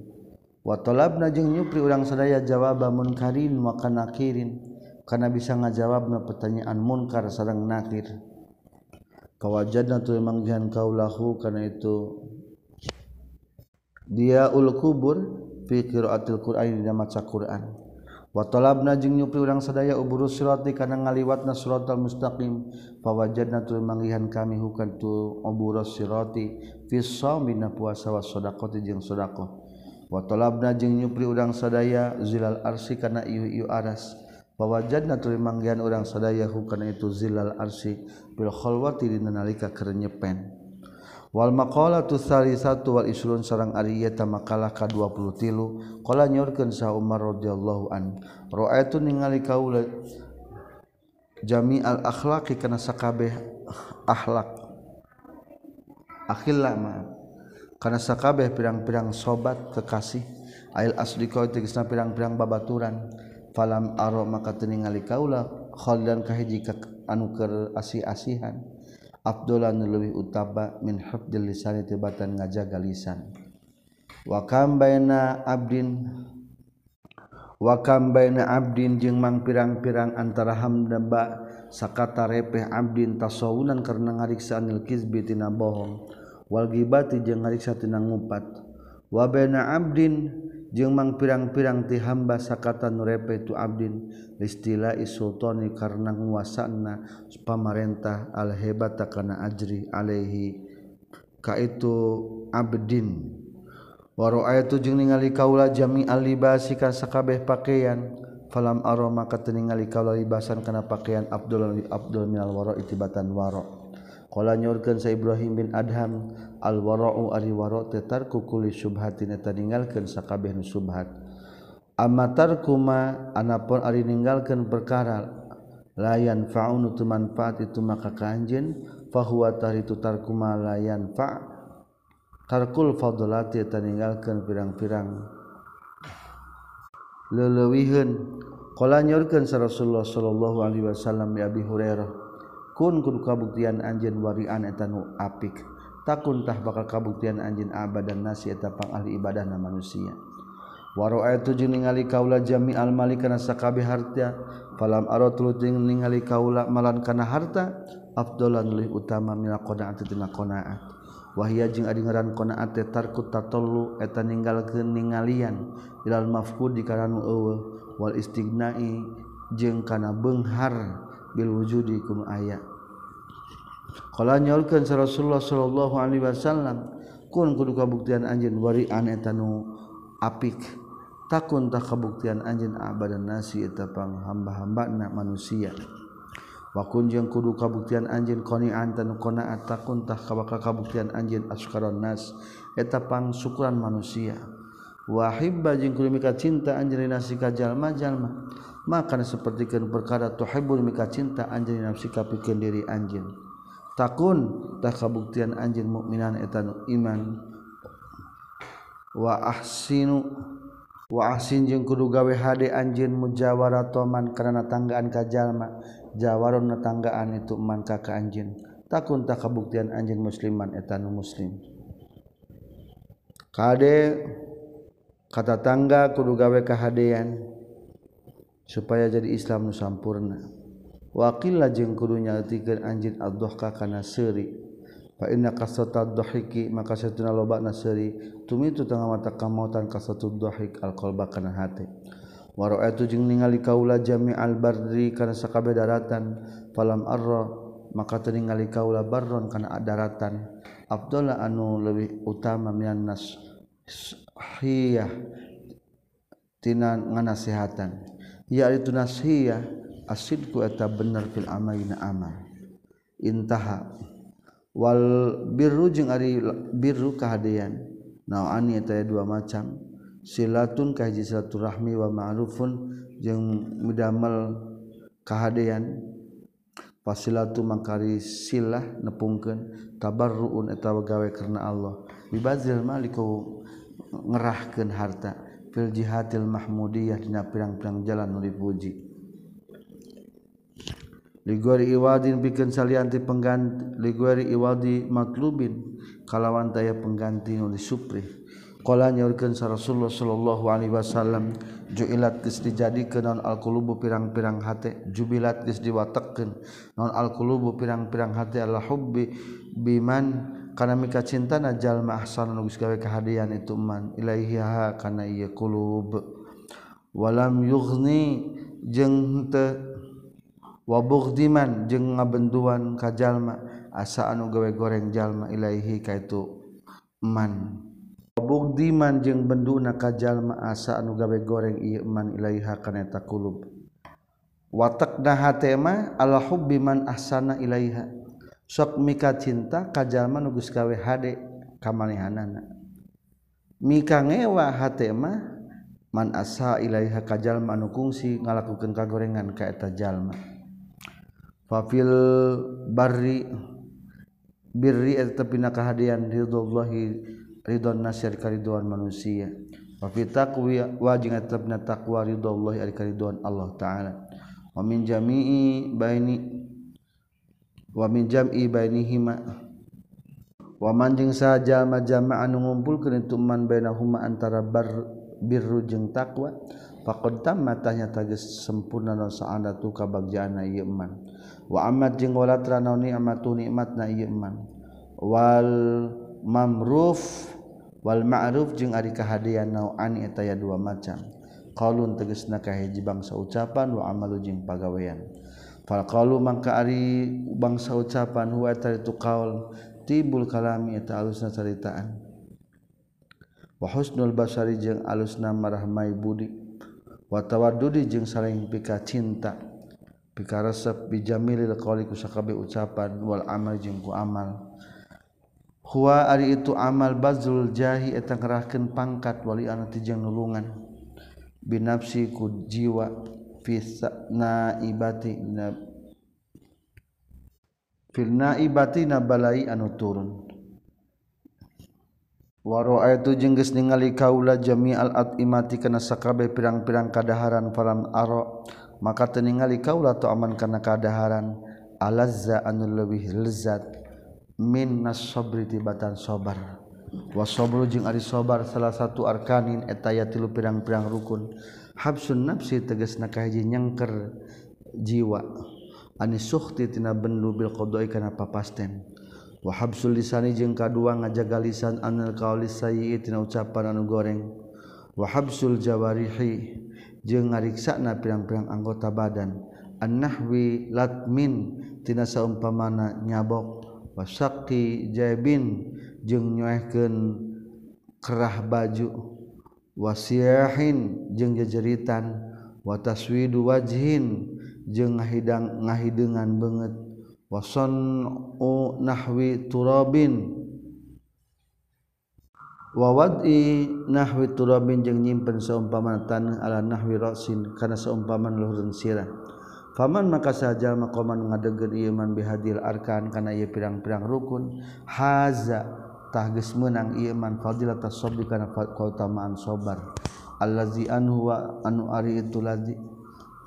Watalabna jeung nyupri urang sadaya jawaba munkarin wa kana kirin kana bisa ngajawabna pertanyaan munkar sareng nakir. kawajadna tu manggihan kaulahu karena itu. Dia ul kubur fi qiraatil qur'an dina maca qur'an. Wa talabna jeung nyupri urang sadaya uburu sirati kana ngaliwatna siratal mustaqim. Fawajadna tu manggihan kami hukan tu uburu sirati fi shaumina puasa wa shadaqati jeung sedekah wa talabna jeung nyupri urang sadaya zilal arsi kana ieu ieu aras. Wajadna tuluy manggihan urang sadaya hukana itu zilal arsi bil khalwati dina nalika keur nyepen wal maqalatu satu wal isrun sarang ari eta makalah ka 23 qala nyorkeun sa Umar radhiyallahu an ra'aitu ningali kaula jami al akhlaqi kana sakabeh akhlak akhilla ma karena sakabeh pirang-pirang sobat kekasih ail asdiqo tegasna pirang-pirang babaturan falam aro maka ningali kaula khalilan kahiji ka anu keur asih-asihan. Abdullah leuwih utaba min hafdil lisan tibatan ngajaga lisan. Wa kam baina abdin wa kam baina abdin jeung mang pirang-pirang antara hamba sakata repeh abdin tasawunan karena ngariksa anil kizbi tina bohong. Wal gibati jeung ngariksa tina ngupat. Wa baina abdin jeung mang pirang-pirang ti hamba sakata nurepe tu abdin. Listila sultani karena nguasana pamarentah al hebata kana ajri alaihi. Ka itu abdin. Wa tu jeung ningali kaula jami alibasi ka sakabeh pakaian. Falam aroma maka ningali kaula libasan kana pakaian abdul abdul minal waro itibatan Kala nyorkeun sa Ibrahim bin Adham alwara'u ari wara' tetarku kulli syubhatin eta ninggalkeun sakabeh nu Amma Amatar kuma anapun ari ninggalkeun perkara layan faun tu manfaat itu maka kanjeun fahuwa taritu tarkuma layan fa tarkul fadlati eta ninggalkeun pirang-pirang. Leulewiheun Kala nyorkeun Rasulullah sallallahu alaihi wasallam bi Abi Hurairah kun kudu kabuktian anjeun warian eta nu apik. Takuntah bakal kabuktian anjeun abad dan nasi eta pang ahli ibadah na manusia. Waro itu ningali kaula jami al malik kana sakabeh harta falam aratul ningali kaula malan kana harta afdalan leuwih utama mina qanaat tina qanaat wahia jeung adi ngaran qanaat teh tarkut tatallu eta ninggalkeun ningalian ilal mafqud di kana eueuh wal istignai jeung kana beunghar bil wujudi kun aya. Kala nyaurkeun sa Rasulullah sallallahu alaihi wasallam kun kudu kabuktian anjeun warian eta nu apik takun tak kabuktian anjeun abadan nasi eta panghamba-hambana manusia. Wakun jeung kudu kabuktian anjeun qani'an tanu qanaat takun tak kabaka kabuktian anjeun askaron nas eta pang syukuran manusia. Wahibba jeung kudu mika cinta anjeun nasi ka jalma-jalma maka sapertikeun perkara tuhibbul mika cinta anjeun nafsi ka pikeun diri anjeun. takuntah kabuktian anjing mukminan etan iman. Wa waahsinu waasin jeung kudu gawe HD anjin mujawara toman karena tanggaan kajjallma Jawaron natanggaan itu manka ke anjin takuntah kabuktian anjeun musliman etanu muslim. Kade kata tangga kudu gawe kehaan supaya jadi Islam nu sampurna. Wakilah jeng kudunya tiga anjin addohka kana seri Fa'inna kasata dhahiki maka satuna loba naseri tumitu tengah mata kamotan kasatu dhahik alqalba kana hati. wa ra'aitu jeung ningali kaula jami al barri kana sakabeh daratan. Falam arra maka teu ningali kaula barron kana daratan. Abdullah anu lebih utama minan nas hiyah tina nganasihatan ya itu nasihah asid ku eta bener fil amalina amal. Intaha. Wal birru jeung ari birru kahadean naani eta dua macam. Silatun ka hiji silaturahmi wa ma'rufun jeung midamel kahadean fasilatu mangkari silah nepungkeun tabarruun eta gawe karena Allah. Bibazil maliku ngerahkeun harta. Fil jihadil mahmudiyah dina pirang-pirang jalan nu dipuji. ligori iwadin bikin salianti pengganti ligori iwadi matlubin kalawan daya pengganti nu disuprih qala nyaurkeun sa Rasulullah sallallahu alaihi wasallam juilat geus dijadikeun non alqulubu pirang-pirang hate jubilat geus diwatekeun non alqulubu pirang-pirang hate Allah hubbi biman karena mika cinta najal mahsan nugus gawe kehadian itu man ilaihiha karena iya kulub walam yughni jeung teu wabugdiman jeung ngabentuan ka jalma. Asa anu gawe goreng jalma ilaihi kaitu man wabugdiman jeung benduna ka jalma. Asa anu gawe goreng ieu Iaiha ilaiha kana eta tema watakna hatema ala hubbi man ahsana ilaiha. Sok mika cinta ka jalma nu geus gawe hade ka mika ngewa hatema man asa ilaiha ka jalma anu kungsi ngalakukeun kagorengan ka eta jalma. fafil barri birri eta pina kahadian ridhollahi ridhon nasyar kariduan manusia. Wa fi taqwi wa jeung eta pina taqwa ridhollahi al kariduan Allah taala. Wa min jami'i baini wa min jam'i bainihima. Wa man jeung sajama jama'an ngumpulkeun itu man bainahuma antara bar birru jeung taqwa faqad tamma tanya tages sempurna nasaana tu kabagjana ieu man. wa amat jeung wala ni amatu nikmat na iman. Wal mamruf wal ma'ruf jeung ari kahadean nauani eta ya dua macam. Qaulun tegasna ka hiji bangsa ucapan wa amalu jeung pagawean fal qalu mangka ari bangsa ucapan huwa eta itu qaul tibul kalami eta alusna caritaan. Wa husnul basari jeung alusna marahmai budi. Wa tawaddudi jeung saling pika cinta. pikaresep bijamilil qawli ku sakabe ucapan wal amal jeung ku amal. Huwa ari itu amal bazul jahi eta ngerahkeun pangkat wali anu tijang nulungan. Binafsi ku jiwa fi ibati na ibati naibati nabalai anu turun. Waro itu jengges ningali kaula jami al imati kana sakabe pirang-pirang kadaharan falam arok maka teningali kaula tu aman karena keadaharan. Alazza anu lebih lezat. Minnas sabri tibatan sobar. Wa sabru jeung ari sobar salah satu arkanin eta ya tilu pirang-pirang rukun. Habsun nafsi tegasna kahiji nyengker jiwa. Ani sukhti tina bendu bil qada'i kana papasten. Wa habsul lisani jeung kadua ngajaga lisan anil qauli sayyi tina ucapan anu goreng. Wa habsul jawarihi jeung ngariksana pirang-pirang anggota badan. Annahwi latmin tina saumpamana nyabok. Wasakti jaibin jeung nyoehkeun kerah baju. Wasiyahin jeung jejeritan wataswidu wajhin jeung ngahidang ngahideungan beungeut. Wason nahwi turabin wawadi nahwi turabin jeung nyimpen saumpama tanah ala nahwi rasin kana saumpama luhurun sirah. Faman maka saja maqaman ngadegeun ieu man bihadil arkan kana ieu pirang-pirang rukun haza tah geus meunang ieu man fadilatas sabri kana kautamaan sabar allazi anhu wa anu ari itu lazi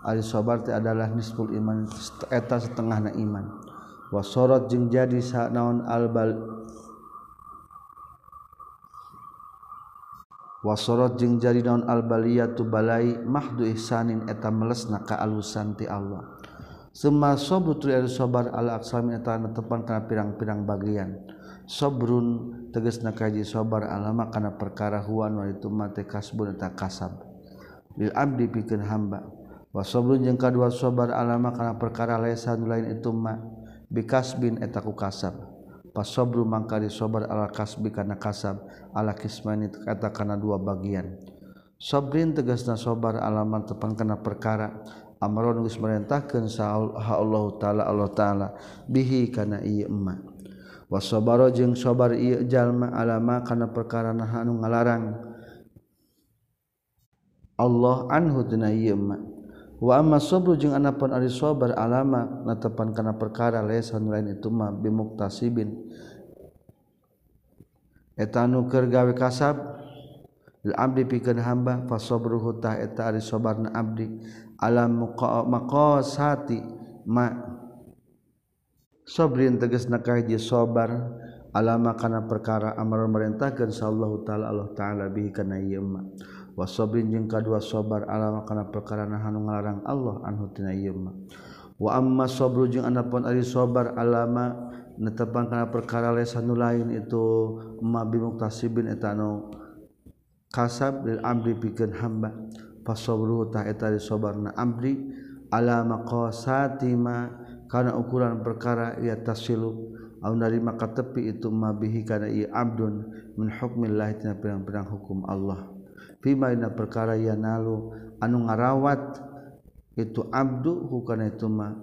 ari sabar teh adalah nisful iman eta setengahna iman. Wasorot jeung jadi sanaon albal wasorot jeung jari daun al-baliyah tu balai mahdu ihsanin eta melesna ka alusan ti Allah Sema sobru al sabar sobar ala aksami eta netepan kana pirang-pirang bagian. Sobrun tegasna kaji sobar alama kana perkara huan wa itu mate kasbun eta kasab. Lil abdi pikeun hamba. Wa sobrun jeung kadua sobar alama kana perkara lesan lain itu ma bikasbin eta ku kasab. pasobru mangkari sobar ala kasbi kana kasab ala kismani kata kana dua bagian. Sobrin tegasna sobar alaman tepang kana perkara amron geus merintahkeun ha Allah taala Allah taala bihi kana ieu emma. Wasobaro jeung sobar ieu jalma alama kana perkara nahanu ngalarang. Allah anhu tina ieu emma. Wama sobru jeung anakpun ari sobar alama natepan kana perkara lesan lain itu mah bimuktasiibin etanu kergawe kasab abdi pikeun hamba fa sabruhu tah eta ari sabarna abdi. Alam maqasati ma sabrin tegasna ka hiji sabar alama kana perkara amar merintahkeun sallallahu taala Allah taala bihi kana ieu wasobrin jeung kadua sobar alama kana perkara nahanu ngalarang Allah anhu tina ieu mah wa amma sabru jeung anapun ari sobar alama netepan kana perkara lesanu lain itu ma bimuktasibin eta anu kasab lil amri pikeun hamba. Fasabru ta eta ari sabarna amri ala maqasati ma kana ukuran perkara ia tasilu. Au narima katepi itu ma bihi kana ieu abdun min hukmillah tina pirang-pirang hukum Allah. Fima ina perkara ia nalu. Anu ngarawat itu abdu hukana itu ma.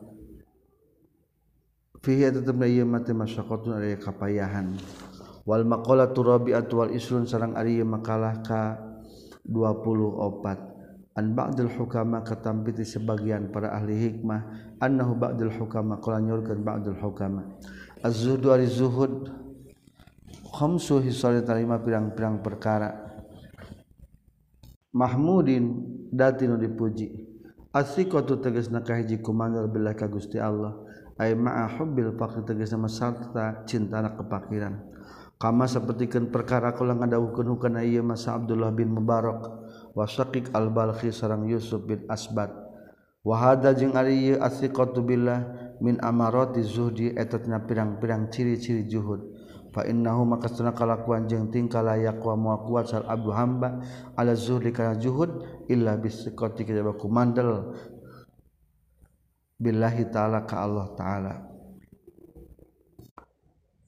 Fihi tetepna ieu mah teh masyaqqatun aya kapayahan. Wal maqalatu rabi'atu wal isrun sareng ari makalah ka 24 ba'dul hukama katampiti sebagian para ahli hikmah annahu ba'dul hukama qala nyurkeun ba'dul hukama. Az-zuhdu ari zuhud khamsu hisari tarima pirang-pirang perkara Mahmudin datinu dipuji. Asiqatu kotu teges nakahiji kumanggal bila ka gusti Allah. Ay ma'a hubbil fakir teges nama sarta cinta anak kepakiran. Kama sapertikeun perkara kula ngadawuhkeun hukana ieu masa Abdullah bin Mubarak. Wa Syaqiq al-Balkhi sareng Yusuf bin Asbat wa hada jeung ari ieu billah min amarati zuhdi eta tina pirang-pirang ciri-ciri juhud. Fa innahu maka satuna kalakuan jeung tingkah layak wa moal kuat sal abdu hamba ala zuhdi kana juhud illa bisiqati kajaba kumandel billahi ta'ala ka Allah ta'ala.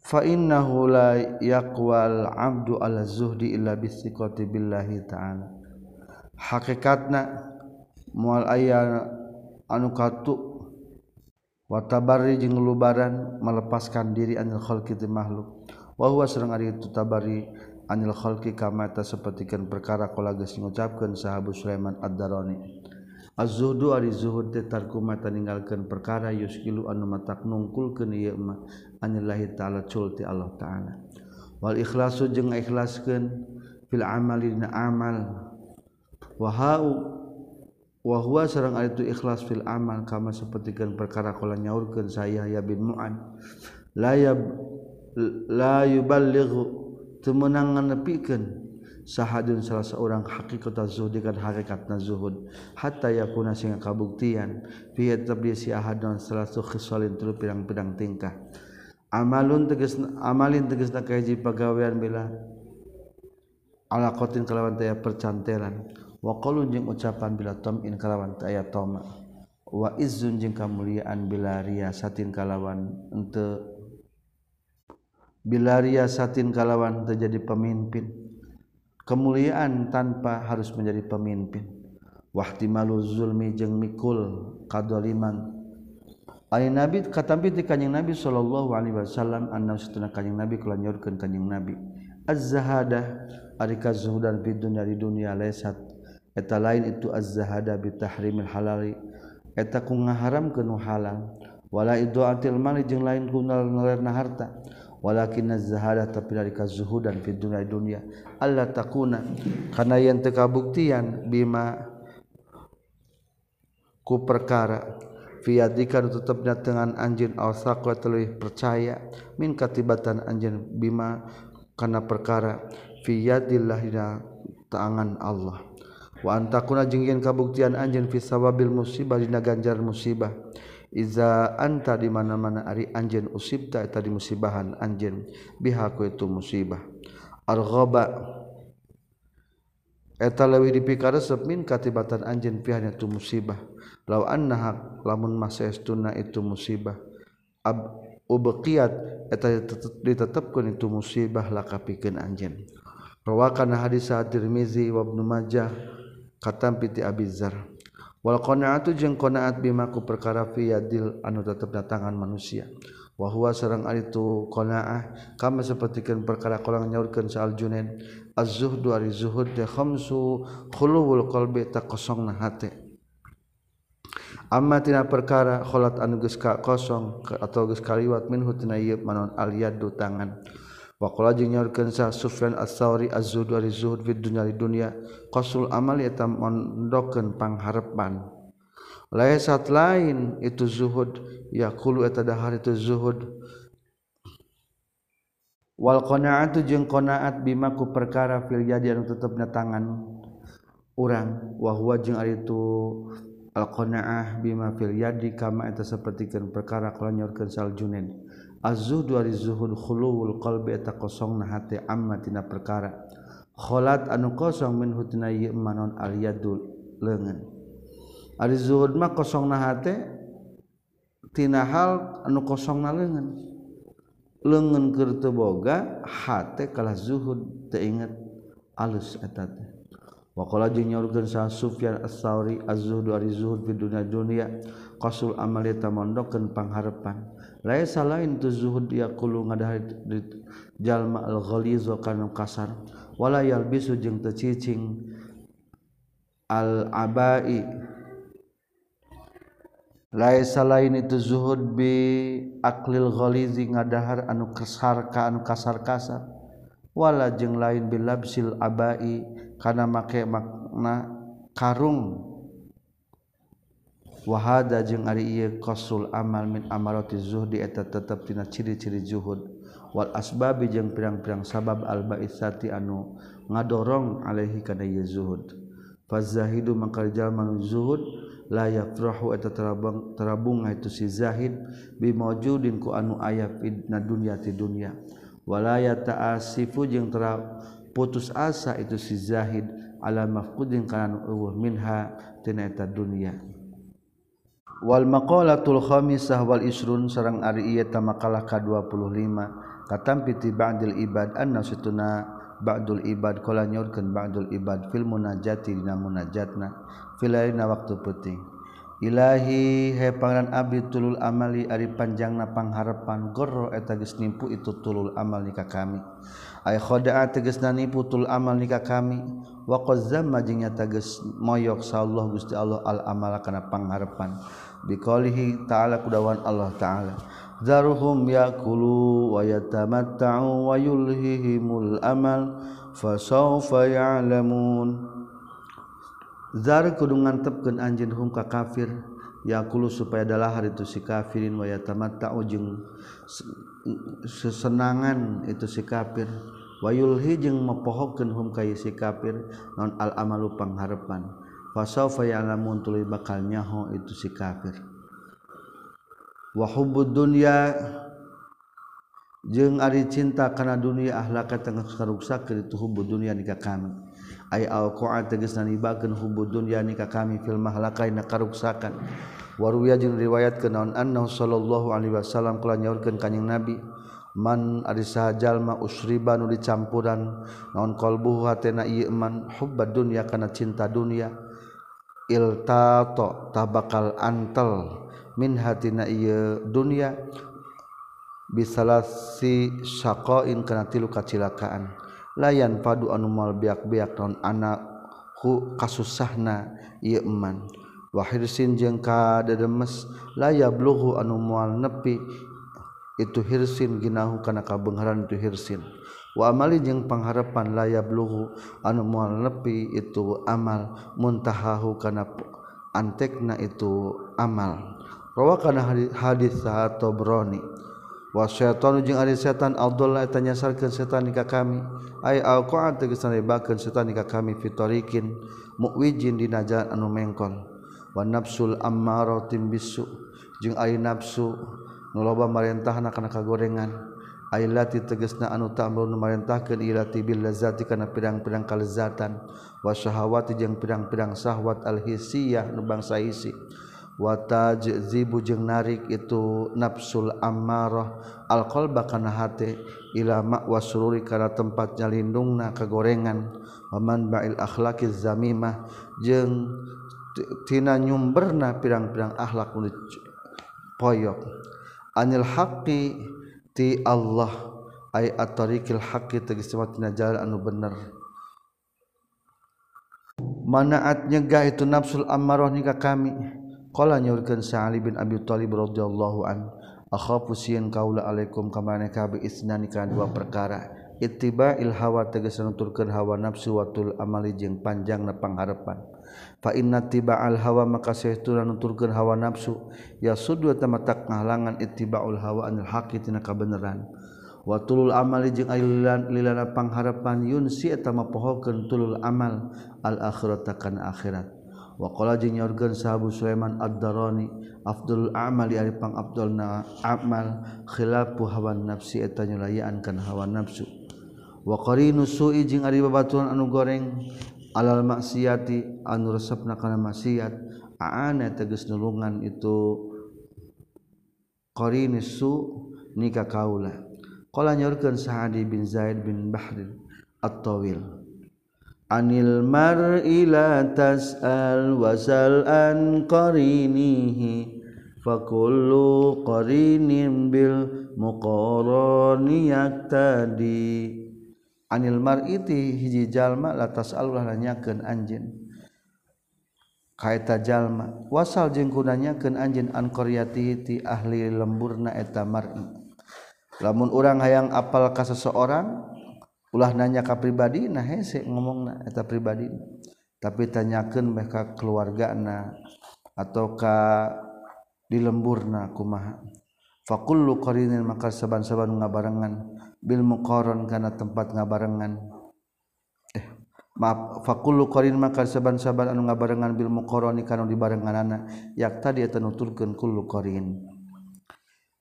Fa innahu la yaqwal abdu ala zuhdi illa bisiqati billahi ta'ala. Hakikatna mual aya anukatu watabari jeung lubaran melepaskan diri anil khalqi makhluk wahwa sareng ari itu tabari anil khalqi kamata sapertikeun perkara kala geus ngucapkeun sahabu Sulaiman Ad-Darani Az-zuhdu ari zuhud teh tarkuma ninggalkeun perkara yuskilu anu matak nungkulkeun ieu mah anillahi ta'ala cul ti Allah ta'ala. Wal ikhlasu jeung ikhlaskeun fil amali dina amal. Wa hau wa huwa sareng ari tu ikhlas fil amal kama sapertikeun perkara kala nyaurkeun saya ya bin Mu'an. Layab la yuballighu teu meunang nganepikeun sahadun salah seorang hakikat zuhud kan hakikat zuhud. Hatta yakuna sehingga kabuktian. Fi tabdi si ahadun salah satu khisalin tulu pirang-pirang tingkah. Amalun tegas amalin tegasna kahiji pagawean bila ala qatin kalawan taya percantelan. Wa qalun jeung ucapan bila tamin kalawan taya toma. Wa izzun jeung kamuliaan bila riasatin kalawan ente Bilaria satin kalawan terjadi pemimpin. Kemuliaan tanpa harus menjadi pemimpin. Wahti malu zulmi jeng mikul kadoliman. Ari Nabi katampi ti kanjing Nabi sallallahu alaihi wasallam anna satuna kanjing Nabi kulanjurkeun kanjing Nabi. Az-zahadah ari kazuhudan fi dunya di dunia lesat. Eta lain itu az-zahadah bitahrimil halali. Eta ku ngaharamkeun halal. Wala idu'atil mali jeung lain ku nalerna harta. Walakin zahada tapi dari kazuhudan fi dunia dunia. Allah takuna. Karena yang tekabuktian bima ku perkara. Fiadika tetapnya dengan anjin awsaqwa telih percaya. Min katibatan anjin bima karena perkara. Fi yadillah tangan Allah. Wa antakuna jeung kabuktian anjin fi sawabil musibah dina ganjar musibah Iza anta di mana-mana ari anjen usibta eta di musibahan anjen bihaku itu musibah. Arghoba eta lewih dipikaresep min katibatan anjen pihanya itu musibah. Lau annaha lamun estuna itu musibah. Ab ubqiyat eta ditetepkeun itu musibah lakapikeun anjen. Rawakan hadis At-Tirmizi wa Ibnu Majah katampi ti Abi wal qanaatu jeung qanaat bimaku perkara fi yadil anu tetep datangan manusia. Wa huwa sareng ari tu qanaah kama sapertikeun perkara kolang nyaurkeun saal junen az-zuhdu ari zuhud de khamsu khuluwul qalbi ta kosongna hate amma tina perkara kholat anu geus ka kosong atau geus kaliwat minhu tina ieu manon al yadu tangan. Waqala jeung nyaurkeun sa Sufyan Ats-Tsauri az-zuhd wa zuhud fid dunya di dunya qasul amal eta mondokeun pangharepan. Laisat lain itu zuhud yaqulu eta dahar itu zuhud wal qanaatu jeung qanaat bima ku perkara fil yadi anu tetepna tangan urang wa huwa jeung ari itu al qanaah bima fil yadi kama eta sapertikeun perkara kala nyorkeun sal junaid az-zuhdu ari zuhud khuluwul qalbi eta kosongna hate amma tina perkara. Kholat anu kosong min hutina ieu manon al yadul leungeun ari zuhud mah kosongna hate tina hal anu kosongna leungeun leungeun keur teu boga hate kalah zuhud teu inget alus eta teh. Wakola jeung nyaurkeun sa Sufyan Ats-Tsauri az-zuhdu ari zuhud fi dunya dunya qasul amali tamondokkeun pangharepan. laisa lain tu zuhud yaqulu ngadahar jalma al ghalizu kana kasar wala yalbisu jeung teu cicing al abai laisa lain itu zuhud bi aklil ghalizi ngadahar anu kasar ka anu kasar kasar. Wala jeung lain bil labsil abai kana make makna karung. wahada jeung ari qasul amal min amarati zuhdi eta tetep tina ciri-ciri zuhud. Wal asbabi jeung pirang-pirang sabab al baisati anu ngadorong alaihi kana ieu zuhud. Fazahidu mangkal jalma zuhud la yafrahu eta terabung terabung itu si zahid bimaujudin ku anu aya fidna dunya ti dunya wala yata'asifu jeung tera putus asa itu si zahid ala mafqudin kana eueuh minha tina eta dunya Wal maqalatul khamisah wal isrun sareng ari ieu makalah ka-25 katampi ti ba'dil ibad anna situna ba'dul ibad qala nyorkeun ba'dul ibad fil munajati dina munajatna fil waktu penting Ilahi he pangeran abdi tulul amali ari panjangna pangharepan gorro eta geus nimpu itu tulul amal nikah kami. Ay khoda'a tegasna nipu tulul amal nikah kami. Wa qazzam jeung nyata moyok sa Allah Gusti Allah al amala kana pangharepan biqalihi ta'ala kudawan Allah ta'ala. Zaruhum yakulu wa yatamatta'u wa yulhihimul amal fasawfa ya'lamun. Zar kudu ngantepkeun anjeun hum ka kafir yakulu supaya adalah hari itu si kafirin wa yatamatta'u jeung sesenangan itu si kafir. Wayulhi jeung mepohokeun hum ka si kafir non al amalu pangharepan fasaufa ya'lamun tuluy bakal nyaho itu si kafir. Wa hubbud dunya jeung ari cinta kana dunia ahlaka tengah karuksakeun itu hubbud dunya nika kami. Ay alqa tegas nanibakeun hubbud dunya nika kami fil mahlaka ina karuksakan. Waruya jeung riwayat kanaon annahu sallallahu alaihi wasallam kala nyaurkeun kanjing nabi Man ari sahjallma usriba nu dicampuran naon qolbuhu hatena ieu man hubbad dunya kana cinta dunia. iltato tabakal antel. Min hatina ieu dunya bisalasi syaqain kana tilu kacilakaan. Layan padu anu mal biak-biak naon anak ku kasusahna ieu eman. Wahirsin jeung kadademes layablughu anu moal nepi. Itu hirsin ginahu kana kabeungharan itu hirsin. wa amali jeung pangharepan layab luhu anu moal nepi itu amal muntahahu kana antekna itu amal. Rawa kana hadis saha Tobroni wa syaitanu jeung ari setan Abdullah eta nyasarkeun setan ka kami. Ay alqa'a tegasna ribakeun setan ka kami fitorikin muwijin dina jalan anu mengkon. Wa nafsul ammaratin bisu jeung ari nafsu nu loba marentahna kana kagorengan. Ailati tegesna anu ta'mur numarintahkeun ilati bil lazati kana pirang-pirang kalezatan. Wa syahawati jeung pirang-pirang syahwat al hisiyah nu bangsa hisi. Wa tajzibu jeung narik itu nafsul ammarah al qalba kana hate ila ma kana tempat nyalindungna kagorengan. Wa manba'il akhlaqiz zamimah jeung tina nyumberna pirang-pirang akhlak nu poyok. Anil haqqi ti Allah ay at-tariqil haqqi tegas tina jalan anu bener. Manaat nyegah itu nafsul ammarah nika kami. Qala nyurkeun Sa'ali bin Abi Thalib radhiyallahu an akhafu sieun kaula alaikum kamane kabe isnani kana dua perkara. Ittiba'il hawa tegasna nuturkeun hawa nafsu watul amali jeung panjangna pangharepan fa inna tibaal hawa maka sahtuna nuturkeun hawa nafsu. Ya sudu tamatak ngahalangan ittibaul hawa anil haqi tina kabeneran. Wa tulul amali jeung alilan lilana pangharepan yunsi eta mapohokeun tulul amal al akhirata kana akhirat. Wa qala jeung nyorgeun sahabu Sulaiman ad-Darani afdalul amali ari pang afdalna amal khilafu hawa nafsi eta nyulayaan kana hawa nafsu. Wa qarinu su'i jeung ari babaturan anu goreng alal maksiati anu resepna kana maksiat. Aana tegas nulungan itu qarini su nikah kaula. Qala nyorkeun bin Zaid bin Bahrin at-Tawil. Anil mar'i la tas'al wasal an qarinihi kullu qarinin bil muqarani yaktadi anil mar'iti hiji jalma latas alulah nanyakeun anjeun. Kaeta jalma wasal jeung kunanyakeun anjeun an qaryati ti ahli lemburna eta mar'i. Lamun urang hayang apal ka seseorang ulah nanya ka pribadi nah hese ngomongna eta pribadi. Tapi tanyakeun meh ka keluargana atau ka di lemburna kumaha fakullu qarinin maka saban-saban ngabarengan. Bil muqaron kana tempat ngabarengan. Eh maaf fakullu qarin maka saban-saban anu ngabarengan bil muqaroni kana dibarenganana yak tadi eta nuturkeun kullu qarin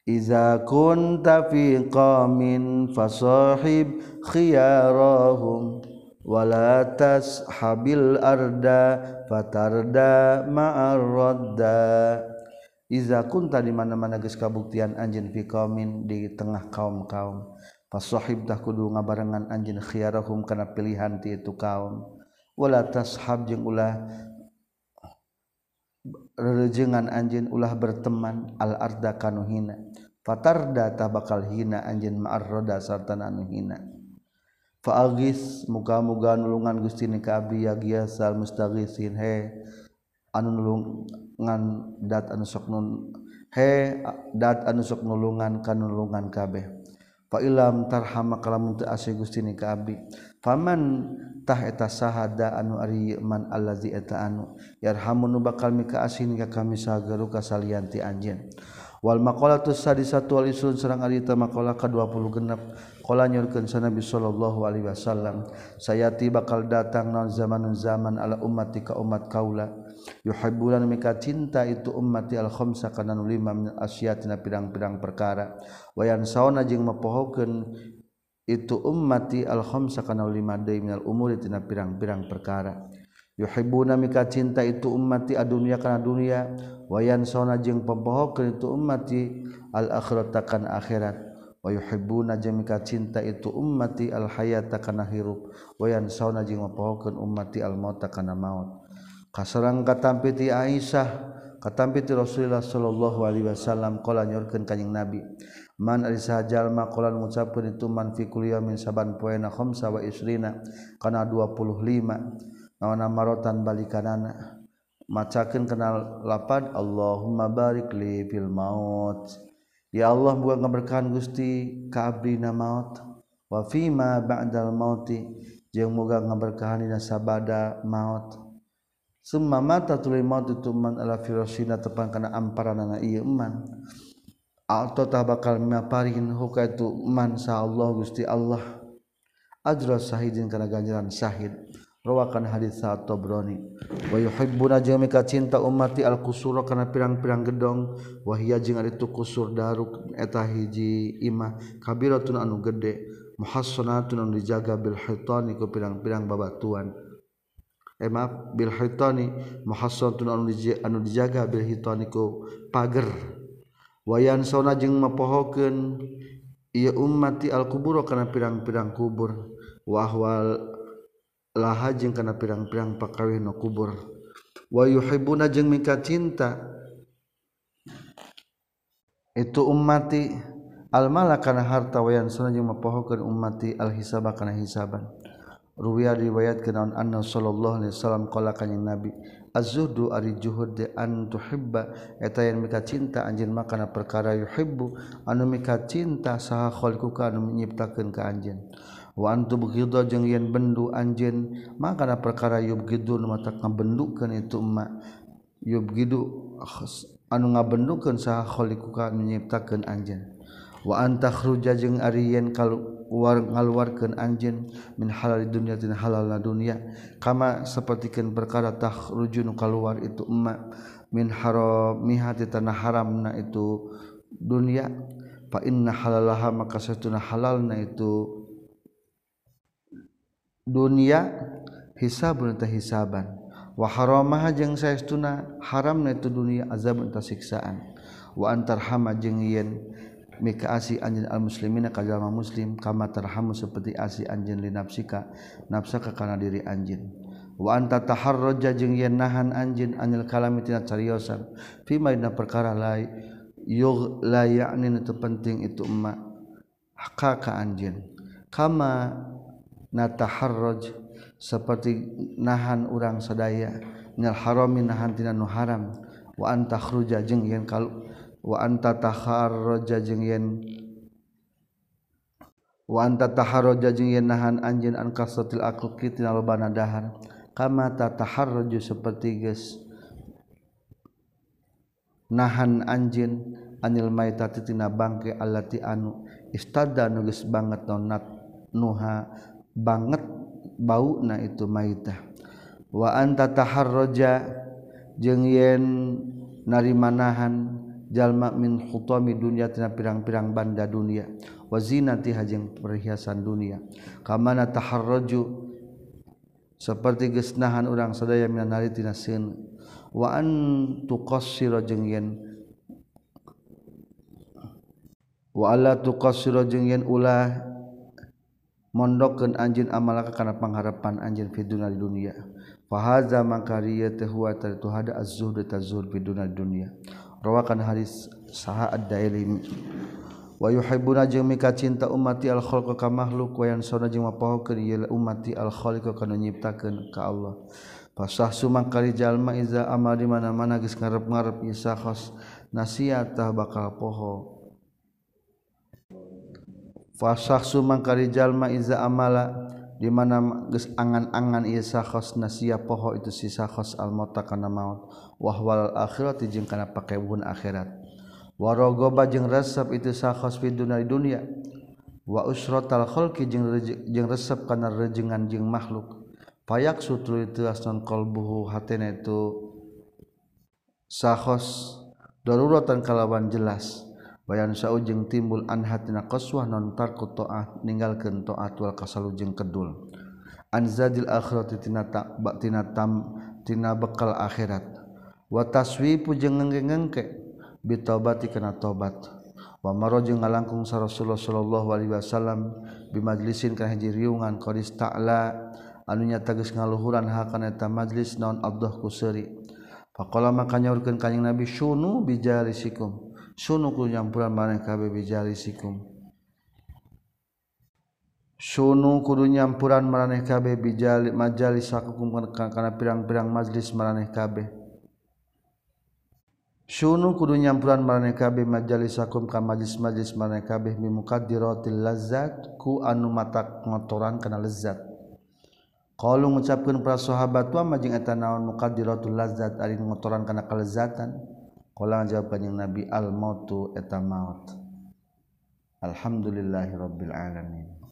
Iza kunta fi qamin fasahib khiyarahum wala tashabil arda fatarda ma'ar radda. Iza kunta di mana-mana geus kabuktian anjeun fi qaumin di tengah kaum-kaum Fasohibtah kudu ngabarengan anjin khiyarahum kana pilihan ti itu kaum. Wala tashab jeung ulah rerejengan anjin ulah berteman al arda kanu hina. Fatarda tah bakal hina anjin ma'ar roda sarta anu hina. Fa'agis muka-muga nulungan Gusti ni ka abdi ya giasal mustaghisin he anu nulungan dat anu sok nun he dat anu sok nulungan kanulungan kabeh. fa ilam tarhama kalamun asih gustini ka abdi. Famantah eta sahada anu ari man allazi eta anu yarhamun bakal mika asih ka kami sagaru kasalianti anjeun. Wal maqalatus sadisatu wal isun sareng ari ta maqalah ka 20 genep. Kala nyurkeun Nabi sallallahu alaihi wasallam, sayati bakal datang naon zamanun zaman ala ummati ka umat kaula. Yuhibbulan mika cinta itu ummati al khamsa kana nu lima min asyatina pirang-pirang perkara. Wayan sauna jeung mepohokeun itu ummati al khamsa kana lima deui minal umuri tina pirang-pirang perkara. Yuhibbuna mika cinta itu ummati adunya kana dunia. Wayan sauna jeung pepohokeun itu ummati al akhiratakan akhirat. wayuhibbuna jeung mika cinta itu ummati al hayata kana hirup. Wayan sauna jeung mapohokeun ummati al mauta kana maut. Kasarang katampi ti Aisyah katampi ti Rasulullah sallallahu alaihi wasallam qala nyorkeun ka Nabi man ari sajalma qala ngucapkeun itu man fi kulli yamin saban poena khamsa wa isrina kana 25 naon marotan balikanana. Macakeun kana lapad Allahumma barik li fil maut. ya Allah buang keberkahan Gusti kabrina maut. Wa fima ba'dal mauti jeung moga ngaberkahan dina sabada maut. Summa mata tuluy maut itu man ala firasina tepan kana amparanana ieu man atau tah bakal maparihin hukaitu man sa Allah Gusti Allah. Ajra sahidin kana ganjaran sahid. rawakan hadis saat Tobroni wa yuhibbuna jeung mika cinta ummati al kusura kana pirang-pirang gedong. Wahia jeung ari tu kusur daruk eta hiji imah. Kabiratun anu gede. Muhassanatun anu dijaga bil hitani ku pirang-pirang babatuan. Eh maaf bil hitani muhassanatun anu dijaga, anu dijaga bil hitani ku pager. Wayan sauna jeung mapohokeun. Ieu ummati al kubur kana pirang-pirang kubur. Wahwal lahajeng kana pirang-pirang pakawih nu kubur. Wa yuhibbuna jeung mika cinta. Itu ummati al malakana harta wayan sunan jeung mapohokeun ummati al hisaba kana hisaban. Ruwiya riwayat kana anna sallallahu alaihi wasallam qala kanjing nabi az-zuhdu ari juhud de an tuhibba. Eta yang mika cinta anjeun mah kana perkara yuhibbu anu mika cinta saha khalquka anu nyiptakeun ka anjeun. Wantu begitu jeung yen bendu anjin maka perkara yub gitu mata ngabendukeun itu ma yub gitu anu ngabendukeun saha khaliquka nyiptakeun anjeun. Wa anta khruja jeung ari yen kaluar ngaluarkeun anjeun min halal dunya tin halal dunya kama sapertikeun perkara takhruju nu kaluar itu emma min haramiha ti tanah haramna itu dunya fa inna halalaha maka satuna halalna itu dunia hisabun teh hisaban. Wa haramaha jeung saestuna haramna itu dunia azabun teh siksaan. Wa antarhama jeung yen mika asi anjeun al muslimina ka jalma muslim kama tarhamu saperti asi anjeun li nafsika nafsa ka kana diri anjeun. Wa anta taharraja jeung yen nahan anjeun anil kalami tina cariosan fi maina perkara lai yug la ya'ni itu penting itu emak hakaka anjeun. Kama nataharraj seperti nahan urang sadaya. Nyal harami nahan tina nu haram. Wa anta khruja jeung yen kal wa anta taharraja jeung yen wa anta taharraja jeung yen nahan anjeun an kasatil akluki tina lobana dahar. Kama tataharraju seperti geus nahan anjeun anil maitati tina bangke allati anu istada nugas banget nonat nuha. banget bau na itu maitah waanta taharroja jeung yen narimanahan jalma min khutomi dunia tina pirang-pirang banda dunia wazinati hajeng perhiasan dunia kamana taharroju seperti gesnahan orang sadaya minan nari tina sin wa an tuqassira jeung yen wa alla tuqassira jeung yen ulah monddoken anjeun amalaka karena pengharapan anj fiduna dunia fahaza mangkariya tehwa itu hada azzuh tazur fiduna dunia rawakan hadis saha ad-daili. Wa yuhibbuna jeung mika cinta ummati al-khalqa ka makhluk wa yansuna jeung mapahokeun ieu umati al-khaliqa kana nyiptakeun ka Allah. Pasah sumang kali jalma iza amal di mana-mana geus ngarep-ngarep isa khos nasiat tah bakal poho. fasah sumangkari jalma iza amala di mana geus angan-angan ieu sakhos nasia poho itu si sakhos al kana maut. Wahwal akhirati jeung kana pakewuhun akhirat. Warogoba jeung resep itu sakhos fi dunya wa usratal khalqi jeung jeung resep kana rejengan jeung makhluk. Payak sutru itu asnan qalbuhu hatena itu sakhos daruratan kalawan jelas. bayan saujeng timbul anhatina qaswah non tarku taat ninggalkeun taat wal kasalu jeung kedul anzadil akhirati tina tak tina tam tina bekal akhirat. Wa taswipu jeung ngengke-ngengke bitobati kana tobat wa maraju ngalangkung sa Rasulullah sallallahu alaihi wasallam bimajlisin kana hiji riungan qadis ta'la anunya tegas ngaluhuran hakana eta majlis naon abdah kuseri faqala maka nyaurkeun kanjing nabi sunu bijarisikum sunuku nyampuran maneh kabe bijari sikum sunu kudu nyampuran maraneh kabeh bijali majalis sakukum kana pirang-pirang majlis maraneh kabeh sunu kudu nyampuran maraneh kabeh majalis sakum ka majlis-majlis maraneh kabeh bi muqaddiratil lazzat ku anu mata ngotoran kana lezat qalu ngucapkeun para sahabat wa majing eta naon muqaddiratul lazzat ari ngotoran kana kelezatan Kala jawab kanjing Nabi al mautu eta maut. Alhamdulillahirabbil alamin.